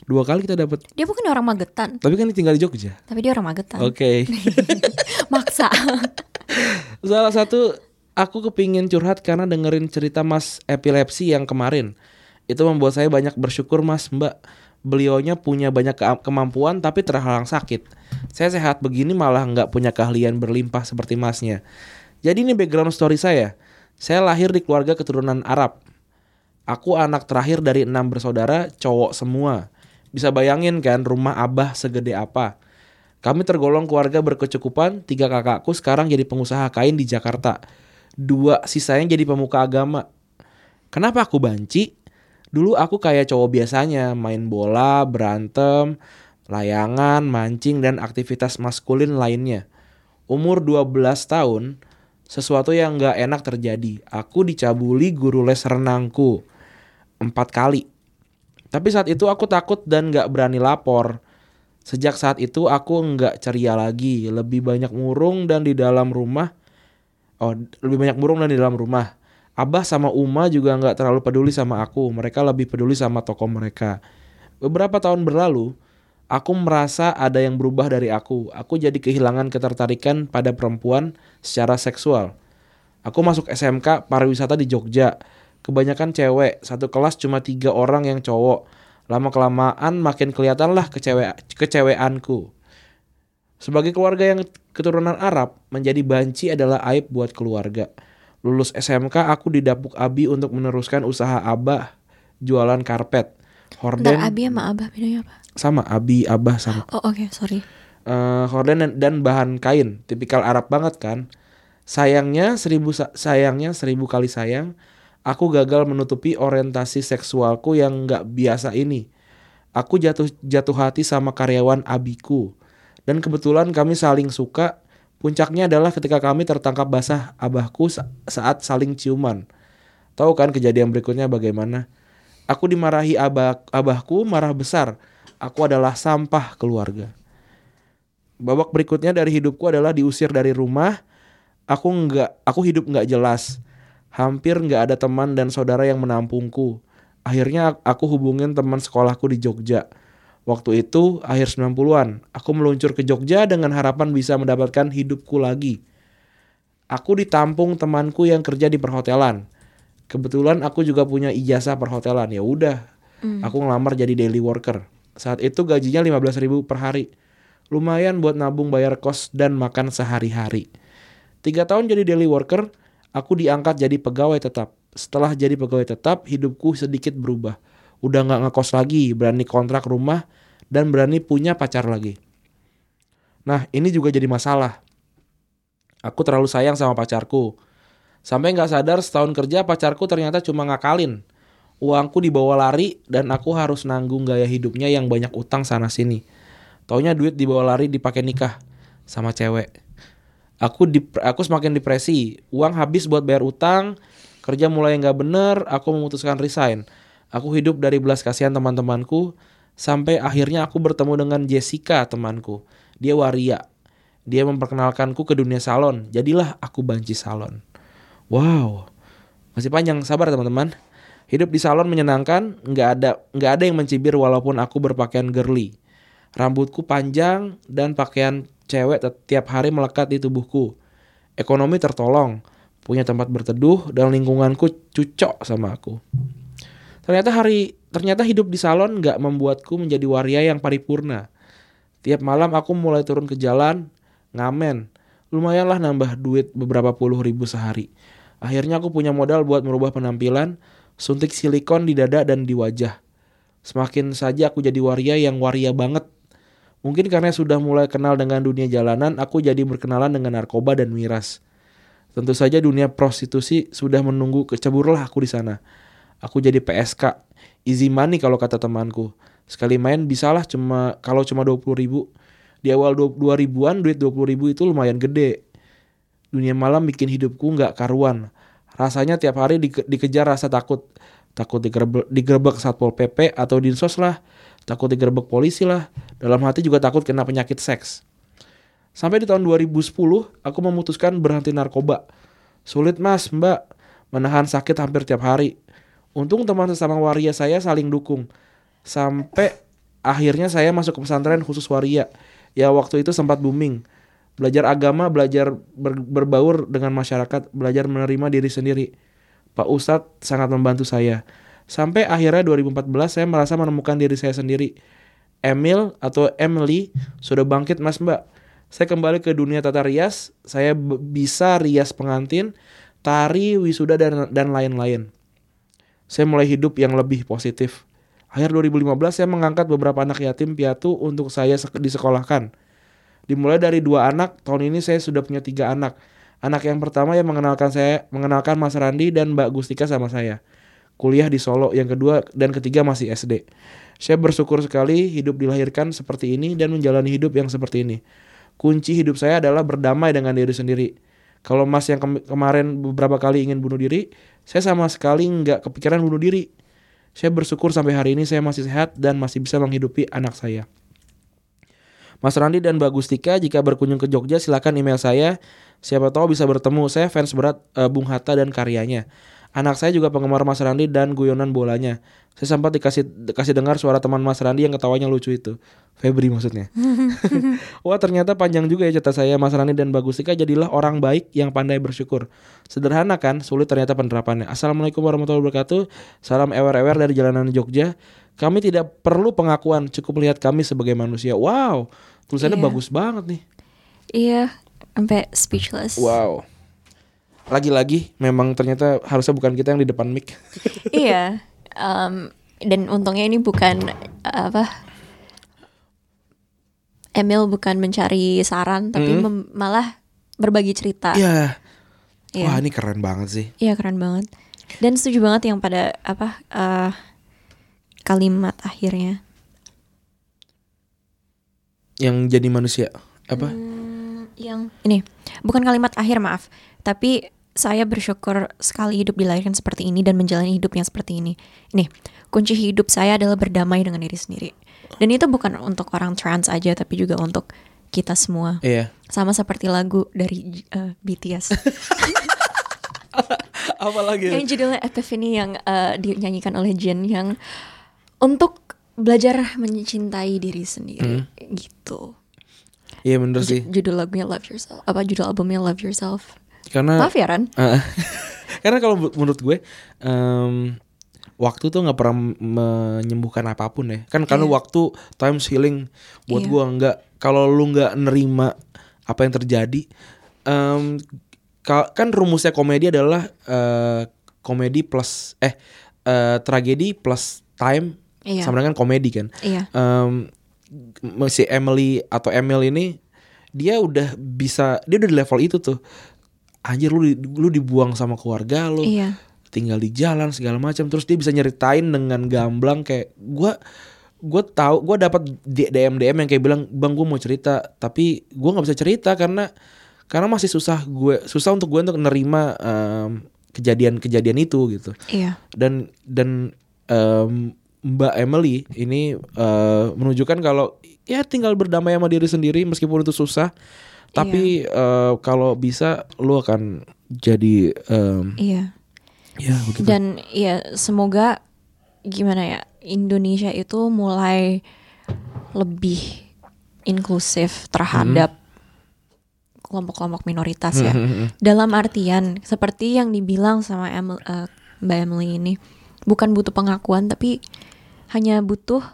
Dua kali kita dapat. Dia bukan orang Magetan, Tapi kan dia tinggal di Jogja. tapi dia orang Magetan. Oke. Maksa. Salah satu aku kepingin curhat karena dengerin cerita Mas epilepsi yang kemarin. Itu membuat saya banyak bersyukur Mas Mbak. Beliaunya punya banyak ke- kemampuan tapi terhalang sakit. Saya sehat begini malah nggak punya keahlian berlimpah seperti Masnya. Jadi ini background story saya. Saya lahir di keluarga keturunan Arab. Aku anak terakhir dari enam bersaudara, cowok semua. Bisa bayangin kan rumah abah segede apa. Kami tergolong keluarga berkecukupan, tiga kakakku sekarang jadi pengusaha kain di Jakarta. Dua sisanya jadi pemuka agama. Kenapa aku banci? Dulu aku kayak cowok biasanya, main bola, berantem, layangan, mancing, dan aktivitas maskulin lainnya. Umur 12 tahun, sesuatu yang gak enak terjadi. Aku dicabuli guru les renangku. Empat kali. Tapi saat itu aku takut dan gak berani lapor. Sejak saat itu aku nggak ceria lagi, lebih banyak murung dan di dalam rumah. Oh, lebih banyak murung dan di dalam rumah. Abah sama Uma juga nggak terlalu peduli sama aku. Mereka lebih peduli sama toko mereka. Beberapa tahun berlalu, aku merasa ada yang berubah dari aku. Aku jadi kehilangan ketertarikan pada perempuan secara seksual. Aku masuk SMK pariwisata di Jogja. Kebanyakan cewek, satu kelas cuma tiga orang yang cowok. Lama kelamaan makin kelihatan lah kecewe keceweanku. Sebagai keluarga yang keturunan Arab, menjadi banci adalah aib buat keluarga. Lulus SMK aku didapuk Abi untuk meneruskan usaha Abah jualan karpet. Horden Abi sama Abah bedanya apa? sama Abi Abah sama Oh oke sorry. eh, horden dan, dan bahan kain tipikal Arab banget kan sayangnya seribu sa- sayangnya seribu kali sayang aku gagal menutupi orientasi seksualku yang nggak biasa ini aku jatuh jatuh hati sama karyawan abiku dan kebetulan kami saling suka puncaknya adalah ketika kami tertangkap basah abahku sa- saat saling ciuman tahu kan kejadian berikutnya bagaimana aku dimarahi abah abahku marah besar aku adalah sampah keluarga Babak berikutnya dari hidupku adalah diusir dari rumah. Aku nggak, aku hidup nggak jelas. Hampir nggak ada teman dan saudara yang menampungku. Akhirnya aku hubungin teman sekolahku di Jogja. Waktu itu akhir 90-an, aku meluncur ke Jogja dengan harapan bisa mendapatkan hidupku lagi. Aku ditampung temanku yang kerja di perhotelan. Kebetulan aku juga punya ijazah perhotelan. Ya udah, aku ngelamar jadi daily worker. Saat itu gajinya 15.000 per hari. Lumayan buat nabung bayar kos dan makan sehari-hari. Tiga tahun jadi daily worker, aku diangkat jadi pegawai tetap. Setelah jadi pegawai tetap, hidupku sedikit berubah. Udah nggak ngekos lagi, berani kontrak rumah, dan berani punya pacar lagi. Nah, ini juga jadi masalah. Aku terlalu sayang sama pacarku. Sampai nggak sadar setahun kerja pacarku ternyata cuma ngakalin. Uangku dibawa lari dan aku harus nanggung gaya hidupnya yang banyak utang sana sini. Taunya duit dibawa lari dipakai nikah sama cewek. Aku aku semakin depresi. Uang habis buat bayar utang, kerja mulai nggak bener, aku memutuskan resign. Aku hidup dari belas kasihan teman-temanku sampai akhirnya aku bertemu dengan Jessica temanku. Dia waria. Dia memperkenalkanku ke dunia salon. Jadilah aku banci salon. Wow, masih panjang. Sabar teman-teman. Hidup di salon menyenangkan. Nggak ada nggak ada yang mencibir walaupun aku berpakaian girly. Rambutku panjang dan pakaian cewek setiap hari melekat di tubuhku. Ekonomi tertolong, punya tempat berteduh dan lingkunganku cucok sama aku. Ternyata hari ternyata hidup di salon nggak membuatku menjadi waria yang paripurna. Tiap malam aku mulai turun ke jalan, ngamen. Lumayanlah nambah duit beberapa puluh ribu sehari. Akhirnya aku punya modal buat merubah penampilan, suntik silikon di dada dan di wajah. Semakin saja aku jadi waria yang waria banget. Mungkin karena sudah mulai kenal dengan dunia jalanan, aku jadi berkenalan dengan narkoba dan miras. Tentu saja dunia prostitusi sudah menunggu keceburlah aku di sana. Aku jadi PSK, easy money kalau kata temanku. Sekali main bisalah cuma kalau cuma 20 ribu. Di awal 2 ribuan duit 20 ribu itu lumayan gede. Dunia malam bikin hidupku nggak karuan. Rasanya tiap hari dike- dikejar rasa takut. Takut digerebek, digerebek Satpol PP atau Dinsos lah. Takut digerebek polisi lah. Dalam hati juga takut kena penyakit seks. Sampai di tahun 2010, aku memutuskan berhenti narkoba. Sulit mas, mbak. Menahan sakit hampir tiap hari. Untung teman sesama waria saya saling dukung. Sampai akhirnya saya masuk ke pesantren khusus waria. Ya waktu itu sempat booming. Belajar agama, belajar ber- berbaur dengan masyarakat, belajar menerima diri sendiri. Pak Ustadz sangat membantu saya. Sampai akhirnya 2014 saya merasa menemukan diri saya sendiri. Emil atau Emily sudah bangkit mas mbak. Saya kembali ke dunia tata rias. Saya bisa rias pengantin, tari, wisuda dan dan lain-lain. Saya mulai hidup yang lebih positif. Akhir 2015 saya mengangkat beberapa anak yatim piatu untuk saya sek- disekolahkan. Dimulai dari dua anak, tahun ini saya sudah punya tiga anak. Anak yang pertama yang mengenalkan saya, mengenalkan Mas Randi dan Mbak Gustika sama saya. Kuliah di Solo, yang kedua dan ketiga masih SD. Saya bersyukur sekali hidup dilahirkan seperti ini dan menjalani hidup yang seperti ini. Kunci hidup saya adalah berdamai dengan diri sendiri. Kalau Mas yang kem- kemarin beberapa kali ingin bunuh diri, saya sama sekali nggak kepikiran bunuh diri. Saya bersyukur sampai hari ini saya masih sehat dan masih bisa menghidupi anak saya. Mas Randi dan Mbak Gustika jika berkunjung ke Jogja silakan email saya. Siapa tahu bisa bertemu. Saya fans berat eh, Bung Hatta dan karyanya. Anak saya juga penggemar Mas Randi dan guyonan bolanya. Saya sempat dikasih dikasih dengar suara teman Mas Randi yang ketawanya lucu itu. Febri maksudnya. Wah ternyata panjang juga ya cerita saya Mas Rani dan Bagustika jadilah orang baik yang pandai bersyukur. Sederhana kan, sulit ternyata penerapannya. Assalamualaikum warahmatullahi wabarakatuh. Salam ewer-ewer dari jalanan Jogja. Kami tidak perlu pengakuan, cukup melihat kami sebagai manusia. Wow, tulisannya Iya. bagus banget nih. Iya, sampai speechless. Wow. Lagi-lagi memang ternyata harusnya bukan kita yang di depan mic. iya. em, dan untungnya ini bukan apa Emil bukan mencari saran tapi mem- malah berbagi cerita. Iya. Iya. Wah, ini keren banget sih. Iya keren banget. Dan setuju banget yang pada apa eh, kalimat akhirnya. Yang jadi manusia apa? Hmm, yang ini bukan kalimat akhir maaf, tapi saya bersyukur sekali hidup dilahirkan seperti ini dan menjalani hidup yang seperti ini. Ini kunci hidup saya adalah berdamai dengan diri sendiri. Dan itu bukan untuk orang trans aja, tapi juga untuk kita semua. Iya. Sama seperti lagu dari eh, BTS Apa lagi? yang judulnya Epiphany yang eh, dinyanyikan oleh Jin yang untuk belajar mencintai diri sendiri gitu. Iya bener sih. Ju- Judul lagunya Love Yourself. Apa judul albumnya Love Yourself? Karena Maaf ya Ran. Eh, karena kalau menurut gue em, waktu tuh nggak pernah menyembuhkan apa pun ya. Kan karena Iya. waktu times healing buat Iya. gue nggak kalau lu nggak nerima apa yang terjadi ka- kan rumusnya komedi adalah eh, komedi plus eh eh, tragedi plus time Iya. sama dengan komedi kan. Iya. Em, si Emily atau Emil ini dia udah bisa dia udah di level itu tuh anjir lu lu dibuang sama keluarga lu Iya. tinggal di jalan segala macam terus dia bisa nyeritain dengan gamblang kayak gua gue tahu gue dapat DM DM yang kayak bilang bang gue mau cerita tapi gue nggak bisa cerita karena karena masih susah gue susah untuk gue untuk nerima kejadian-kejadian itu gitu Iya. dan dan em, Mbak Emily ini eh, menunjukkan kalau ya tinggal berdamai sama diri sendiri meskipun itu susah tapi eh, kalau bisa lu akan jadi em, Iya. ya begitu Dan ya semoga gimana ya Indonesia itu mulai lebih inklusif terhadap kelompok-kelompok minoritas ya. Dalam artian seperti yang dibilang sama Emil- eh, Mbak Emily ini, bukan butuh pengakuan tapi hanya butuh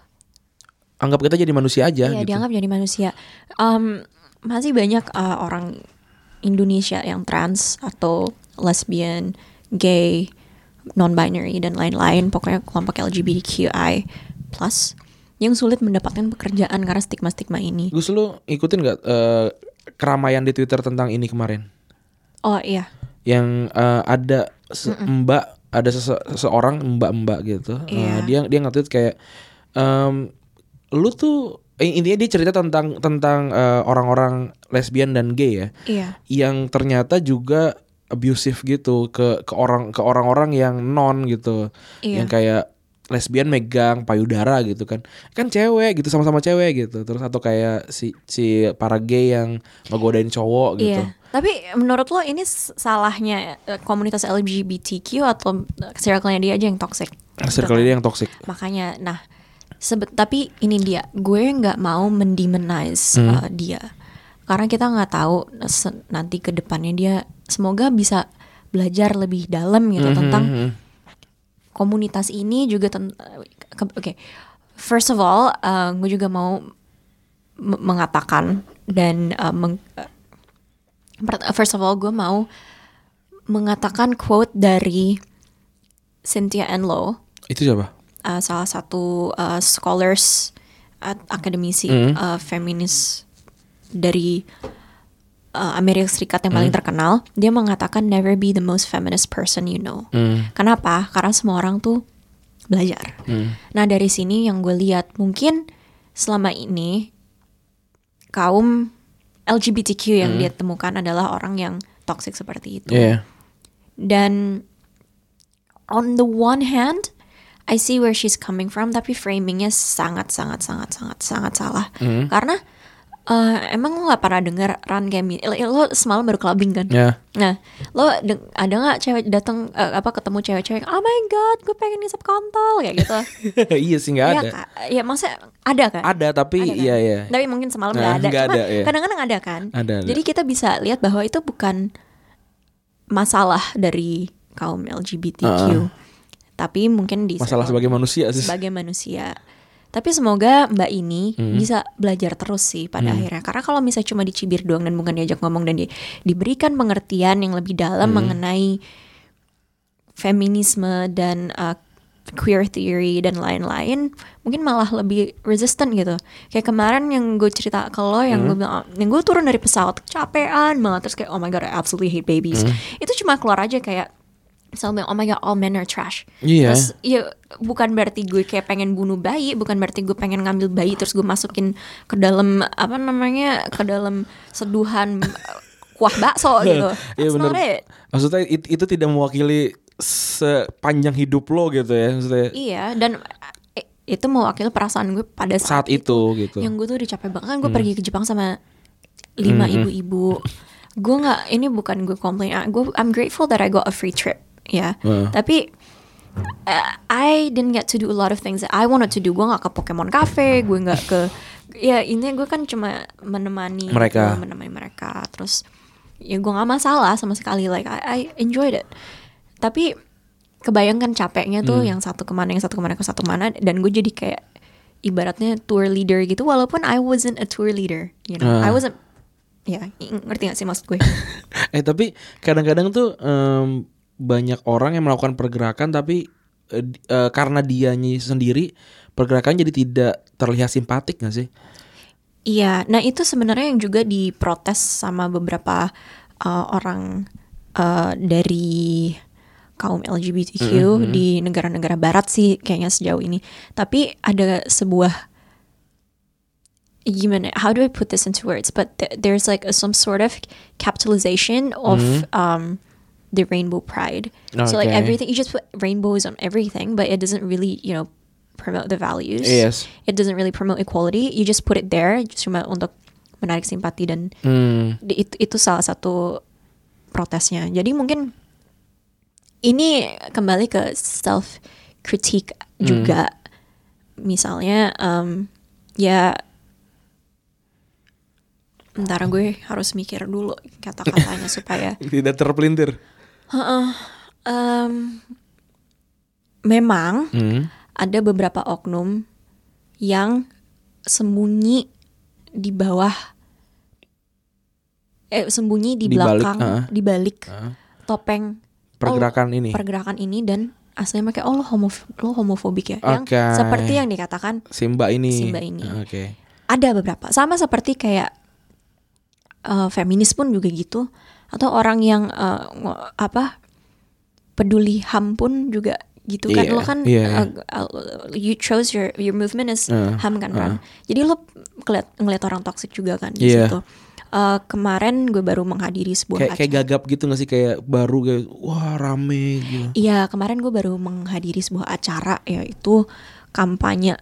anggap kita jadi manusia aja ya gitu dianggap jadi manusia. Em, masih banyak eh, orang Indonesia yang trans atau lesbian, gay, non-binary dan lain-lain, pokoknya kelompok LGBTQI plus yang sulit mendapatkan pekerjaan karena stigma-stigma ini. Gus lu ikutin nggak eh, keramaian di Twitter tentang ini kemarin? Oh iya, yang eh, ada se- mbak ada sese- seseorang mbak-mbak gitu. Eh, Iya. dia dia nge-tweet kayak em, lu tuh intinya dia cerita tentang tentang eh, orang-orang lesbian dan gay ya. Iya, yang ternyata juga abusive gitu ke ke orang ke orang-orang yang non gitu. Iya. yang kayak lesbian megang payudara gitu kan. Kan cewek gitu sama-sama cewek gitu. Terus atau kayak si si para gay yang ngegodain cowok gitu. Iya. Tapi menurut lo ini salahnya eh, komunitas LGBTQ atau eh, circle-nya dia aja yang toxic? circle dia yang toxic. Makanya, nah, sebet tapi ini dia, gue nggak mau mendemonize uh, dia, karena kita nggak tahu nanti ke depannya dia, semoga bisa belajar lebih dalam gitu tentang komunitas ini juga oke, first of all, uh, gue juga mau mengatakan dan uh, meng- uh, per- first of all gue mau mengatakan quote dari Cynthia Enloe. Itu siapa uh, salah satu uh, scholars at akademisi uh, feminis dari uh, Amerika Serikat yang paling terkenal dia mengatakan never be the most feminist person you know. Kenapa? Karena semua orang tuh belajar. Nah dari sini yang gue lihat mungkin selama ini kaum LGBTQ yang dia temukan adalah orang yang toxic seperti itu. Iya dan on the one hand, I see where she's coming from, tapi framingnya sangat sangat sangat sangat sangat salah. Karena eh, emang lo gak pernah denger Ran kayak mi- lo, semalam baru clubbing kan? ya Nah, lo ada nggak cewek datang eh, apa ketemu cewek-cewek? Oh my god, gue pengen ngisap kontol kayak gitu. iya sih nggak Iya, ada Kak. Iya, maksudnya ada kan? ada tapi Ada kan? iya iya Tapi mungkin semalam Nah, nggak ada. nggak Cuma ada, iya. kadang-kadang ada kan. Ada, ada. Jadi kita bisa lihat bahwa itu bukan masalah dari kaum LGBTQ. Tapi mungkin di masalah sebagai manusia sih sebagai manusia. Tapi semoga Mbak ini Hmm. bisa belajar terus sih pada akhirnya. Karena kalau misalnya cuma dicibir doang dan bukan diajak ngomong dan di- diberikan pengertian yang lebih dalam Hmm. mengenai feminisme dan uh, queer theory dan lain-lain, mungkin malah lebih resistant gitu. Kayak kemarin yang gue cerita ke lo, yang Hmm. gue bilang, yang gue turun dari pesawat capean banget terus kayak oh my god I absolutely hate babies. Hmm. Itu cuma keluar aja kayak misalnya bilang, oh my god all men are trash. Iya. Terus ya bukan berarti gue kayak pengen bunuh bayi, bukan berarti gue pengen ngambil bayi terus gue masukin ke dalam apa namanya ke dalam seduhan kuah bakso gitu. Iya That's bener. it. Maksudnya it- itu tidak mewakili sepanjang hidup lo gitu ya maksudnya Iya dan eh, itu mewakili perasaan gue pada saat, saat itu gitu. Yang gue tuh udah capek banget kan gue pergi ke Jepang sama lima ibu-ibu. Gue nggak ini bukan gue komplain. ah, Gue I'm grateful that I got a free trip ya. Heeh. Tapi uh, I didn't get to do a lot of things that I wanted to do. Gue nggak ke Pokemon Cafe, gue nggak ke ya intinya gue kan cuma menemani Mereka. gitu, menemani mereka. Terus ya gue nggak masalah sama sekali. Like I, I enjoyed it. Tapi kebayangkan capeknya tuh yang satu ke mana, yang satu ke mana, ke satu ke mana, dan gue jadi kayak ibaratnya tour leader gitu. Walaupun I wasn't a tour leader, you know, Ah. I wasn't. Ya, ngerti gak sih maksud gue? Eh tapi kadang-kadang tuh em, banyak orang yang melakukan pergerakan tapi di- eh, karena dianya sendiri pergerakan jadi tidak terlihat simpatik gak sih? Iya, nah itu sebenarnya yang juga diprotes sama beberapa uh, orang uh, dari kaum LGBTQ di negara-negara Barat sih kayaknya sejauh ini. Tapi ada sebuah gimana? How do I put this into words? But th- there's like a, some sort of capitalization of um, the rainbow pride. So like Okay. everything, you just put rainbows on everything, but it doesn't really, you know, promote the values Yes. it doesn't really promote equality. You just put it there cuma untuk menarik simpati dan Hmm. di- itu itu salah satu protesnya. Jadi mungkin ini kembali ke self critique juga. Misalnya um, ya Ntar gue harus mikir dulu kata-katanya supaya Tidak terpelintir. Um, memang Hmm. ada beberapa oknum yang sembunyi di bawah eh sembunyi di, Di balik, belakang ah. di balik Ah. topeng Pergerakan oh, ini. pergerakan ini dan aslinya pakai oh lo, homof lo homofobik ya yang Oke. seperti yang dikatakan Simba ini. Simba ini. Ah, Oke. ada beberapa sama seperti kayak eh, feminis pun juga gitu atau orang yang ngo- apa peduli ham pun juga gitu kan Iya, lo kan iya, eh, uh, you chose your your movement is Uh, ham kan Ran jadi lo ngeliat ngeliat orang toxic juga kan di Iya. situ Eh, kemarin gue baru menghadiri Kayak sebuah kayak acara gagap gitu gak sih kayak baru kayak wah rame gitu. Iya, kemarin gue baru menghadiri sebuah acara yaitu kampanye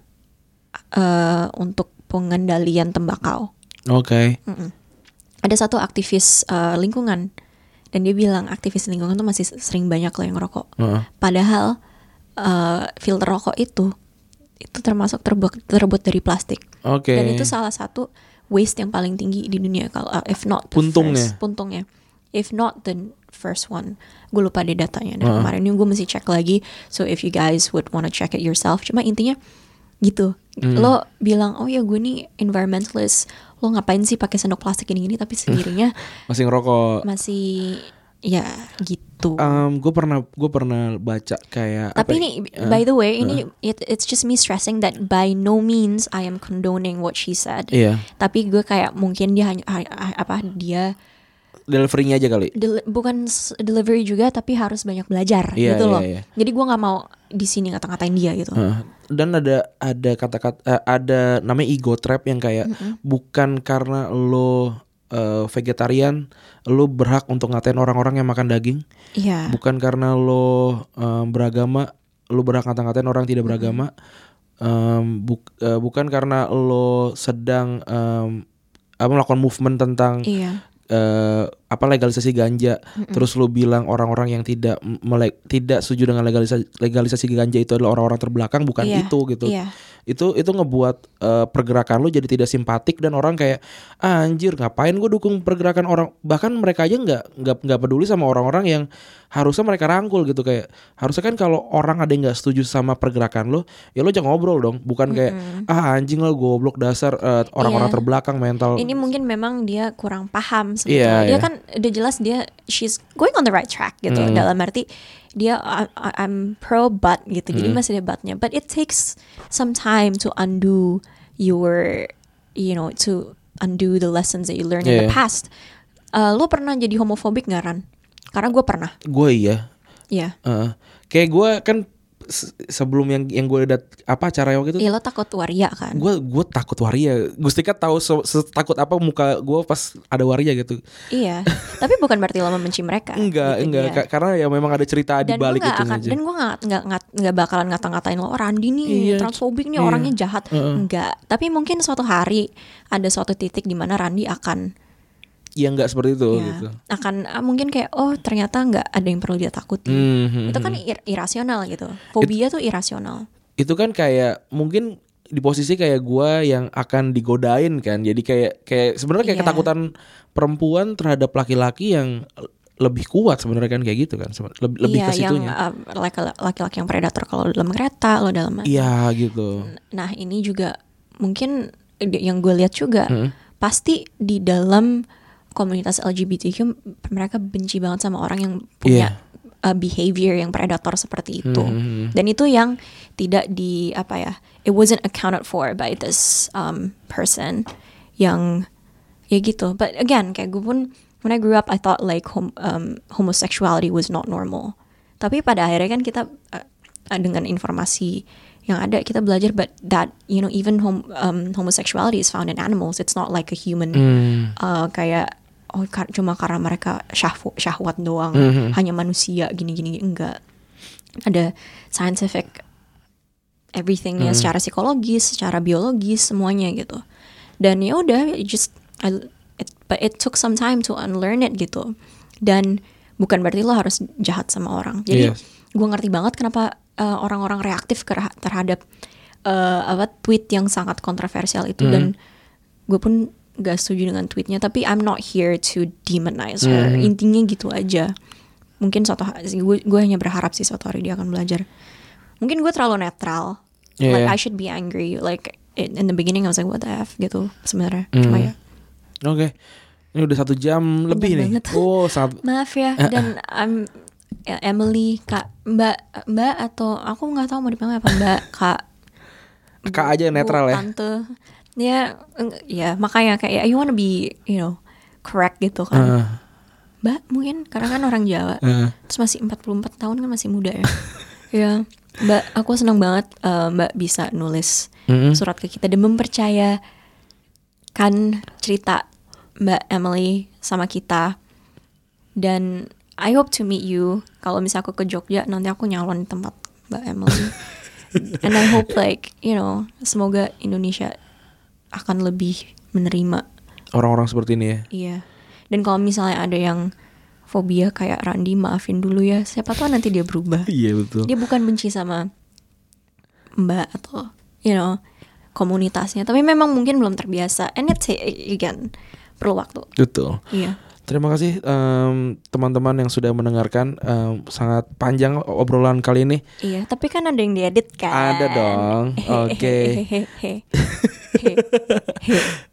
eh, untuk pengendalian tembakau. Oke. Ada satu aktivis eh, lingkungan dan dia bilang aktivis lingkungan tuh masih sering banyak loh yang ngerokok. Heeh. Padahal eh, filter rokok itu itu termasuk terbuat terbuat dari plastik. Oke. Dan itu salah satu waste yang paling tinggi di dunia kalau uh, if not Puntungnya. first, puntungnya. If not the first one. Gue lupa deh datanya dan Uh-uh. kemarin ini gue mesti cek lagi. So if you guys would wanna check it yourself, cuma intinya gitu. Hmm. Lo bilang, "Oh ya gue nih environmentalist." Lo ngapain sih pakai sendok plastik ini-gini tapi sendirinya Masih ngerokok. masih ya gitu. gue pernah gue pernah baca kayak apa Tapi ya? ini, by the way, ini it- it's just me stressing that by no means I am condoning what she said. Iya. Tapi gue kayak mungkin dia hanya ha- ha- apa dia Deliverynya aja kali. del- bukan delivery juga tapi harus banyak belajar Iya, gitu iya, loh. iya. Jadi gue nggak mau di sini ngata-ngatain dia gitu. Heeh. Dan ada ada kata-kata eh, ada namanya ego trap yang kayak bukan karena lo eh, vegetarian lo berhak untuk ngatain orang-orang yang makan daging, Iya. bukan karena lo eh, beragama lo berhak ngata-ngatain orang tidak beragama, Em, buk- eh, bukan karena lo sedang apa melakukan movement tentang Iya. Eh, apa legalisasi ganja. Terus lu bilang orang-orang yang tidak melek tidak setuju dengan legalisasi legalisasi ganja itu adalah orang-orang terbelakang bukan Iya, itu gitu. iya. Itu itu ngebuat eh, pergerakan lu jadi tidak simpatik dan orang kayak "Ah, anjir ngapain gue dukung pergerakan orang bahkan mereka aja nggak nggak nggak peduli sama orang-orang yang harusnya mereka rangkul gitu kayak harusnya kan kalau orang ada yang nggak setuju sama pergerakan lo ya lo jangan ngobrol dong bukan kayak ah anjing lo goblok dasar eh, orang-orang Iya. terbelakang mental Ini mungkin memang dia kurang paham sebetulnya. dia iya. kan udah jelas dia she's going on the right track gitu. Hmm. Dalam arti dia I- I- I'm pro but gitu. Hmm. Jadi masih ada butnya. But it takes some time to undo your you know to undo the lessons that you learned in Iya. the past. Uh, lo pernah jadi homofobik gak Ran? Karena gue pernah. gue iya Iya. Heeh. kayak gue kan se- sebelum yang yang gue dat apa acara waktu itu Iya lo takut waria kan? gue gue takut waria Gustika tahu se- setakut apa muka gue pas ada waria gitu iya. Tapi bukan berarti lo membenci mereka. enggak gitu enggak dia. Ka- karena ya memang ada cerita di dan balik itu akan aja dan gue nggak nggak nggak bakalan ngata-ngatain lo oh, Randi nih Iya, transfobik nih iya. orangnya jahat Heeh. enggak tapi mungkin suatu hari ada suatu titik di mana Randi akan yang nggak seperti itu ya, gitu. akan ah, mungkin kayak oh ternyata nggak ada yang perlu dia takuti. Hmm, Itu kan ir- irasional gitu. Fobia tuh irasional. itu kan kayak mungkin di posisi kayak gua yang akan digodain kan jadi kayak kayak sebenarnya kayak Iya. ketakutan perempuan terhadap laki-laki yang lebih kuat sebenarnya kan kayak gitu kan lebih, lebih iya, ke yang uh, laki- laki-laki yang predator kalau dalam kereta, lo dalam iya gitu Nah ini juga mungkin yang gue lihat juga Hmm. pasti di dalam komunitas LGBTQ mereka benci banget sama orang yang punya uh, behavior yang predator seperti itu. Hmm. Dan itu yang tidak di apa ya, it wasn't accounted for by this um, person yang ya gitu. But again kayak gue pun when I grew up I thought like hom- um, homosexuality was not normal. Tapi pada akhirnya kan kita uh, dengan informasi yang ada kita belajar but that you know even hom um, homosexuality is found in animals. It's not like a human Hmm. uh, kayak oh kar- cuma karena mereka syahw- syahwat doang, Mhm. hanya manusia gini-gini enggak. Ada scientific everythingnya secara psikologis, secara biologis semuanya gitu. Dan ya udah it just I, it, but it took some time to unlearn it gitu. Dan bukan berarti lo harus jahat sama orang. Jadi Yes. gue ngerti banget kenapa uh, orang-orang reaktif kerha- terhadap uh, apa tweet yang sangat kontroversial itu dan gue pun gak setuju dengan tweetnya. Tapi I'm not here to demonize her. Hmm. Intinya gitu aja. Mungkin suatu gue gue hanya berharap sih suatu hari dia akan belajar. Mungkin gue terlalu netral. Yeah. Like I should be angry. Like in, the beginning I was like what the f gitu sebenarnya. Hmm. Cuma ya oke ini udah satu jam lebih nih banget. oh sangat maaf ya dan I'm ya, Emily kak Mbak Mbak atau aku nggak tahu mau dipanggil apa Mbak kak kak aja netral ya tante ya ya makanya kayak you wanna be you know correct gitu kan Heeh. Mbak mungkin karena kan orang Jawa Heeh. terus masih 44 tahun kan masih muda ya ya Mbak aku senang banget eh, Mbak bisa nulis Mm-mm. surat ke kita dan mempercayakan cerita Mbak Emily sama kita dan I hope to meet you kalau misalnya aku ke Jogja nanti aku nyalon di tempat Mbak Emily and I hope like you know semoga Indonesia akan lebih menerima. Orang-orang seperti ini ya? Iya. Dan kalau misalnya ada yang fobia kayak Randi maafin dulu ya. Siapa tahu nanti dia berubah. Iya betul. Dia bukan benci sama mbak atau you know komunitasnya. Tapi memang mungkin belum terbiasa. And it's again perlu waktu. Betul. Iya. Terima kasih em, teman-teman yang sudah mendengarkan em, sangat panjang obrolan kali ini. iya tapi kan ada yang diedit kan? Ada dong. Oke.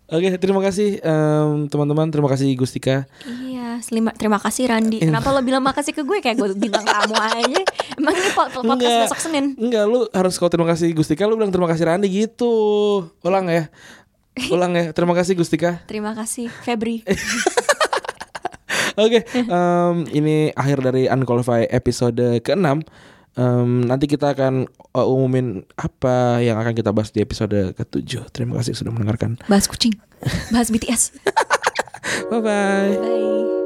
Oke, terima kasih em, teman-teman. Terima kasih Gustika. iya selima, terima kasih Randi kenapa lo bilang makasih ke gue kayak gue bilang kamu aja emang ini pod- podcast Enggak. besok Senin Enggak, lu harus kalau terima kasih Gustika, lu bilang terima kasih Randi gitu. Ulang ya. Ulang ya. Terima kasih Gustika. terima kasih Febri Oke, em, ini akhir dari Unqualified episode ke-6. Em, nanti kita akan uh, umumin apa yang akan kita bahas di episode ke-7. Terima kasih sudah mendengarkan. bahas kucing bahas BTS Bye bye. bye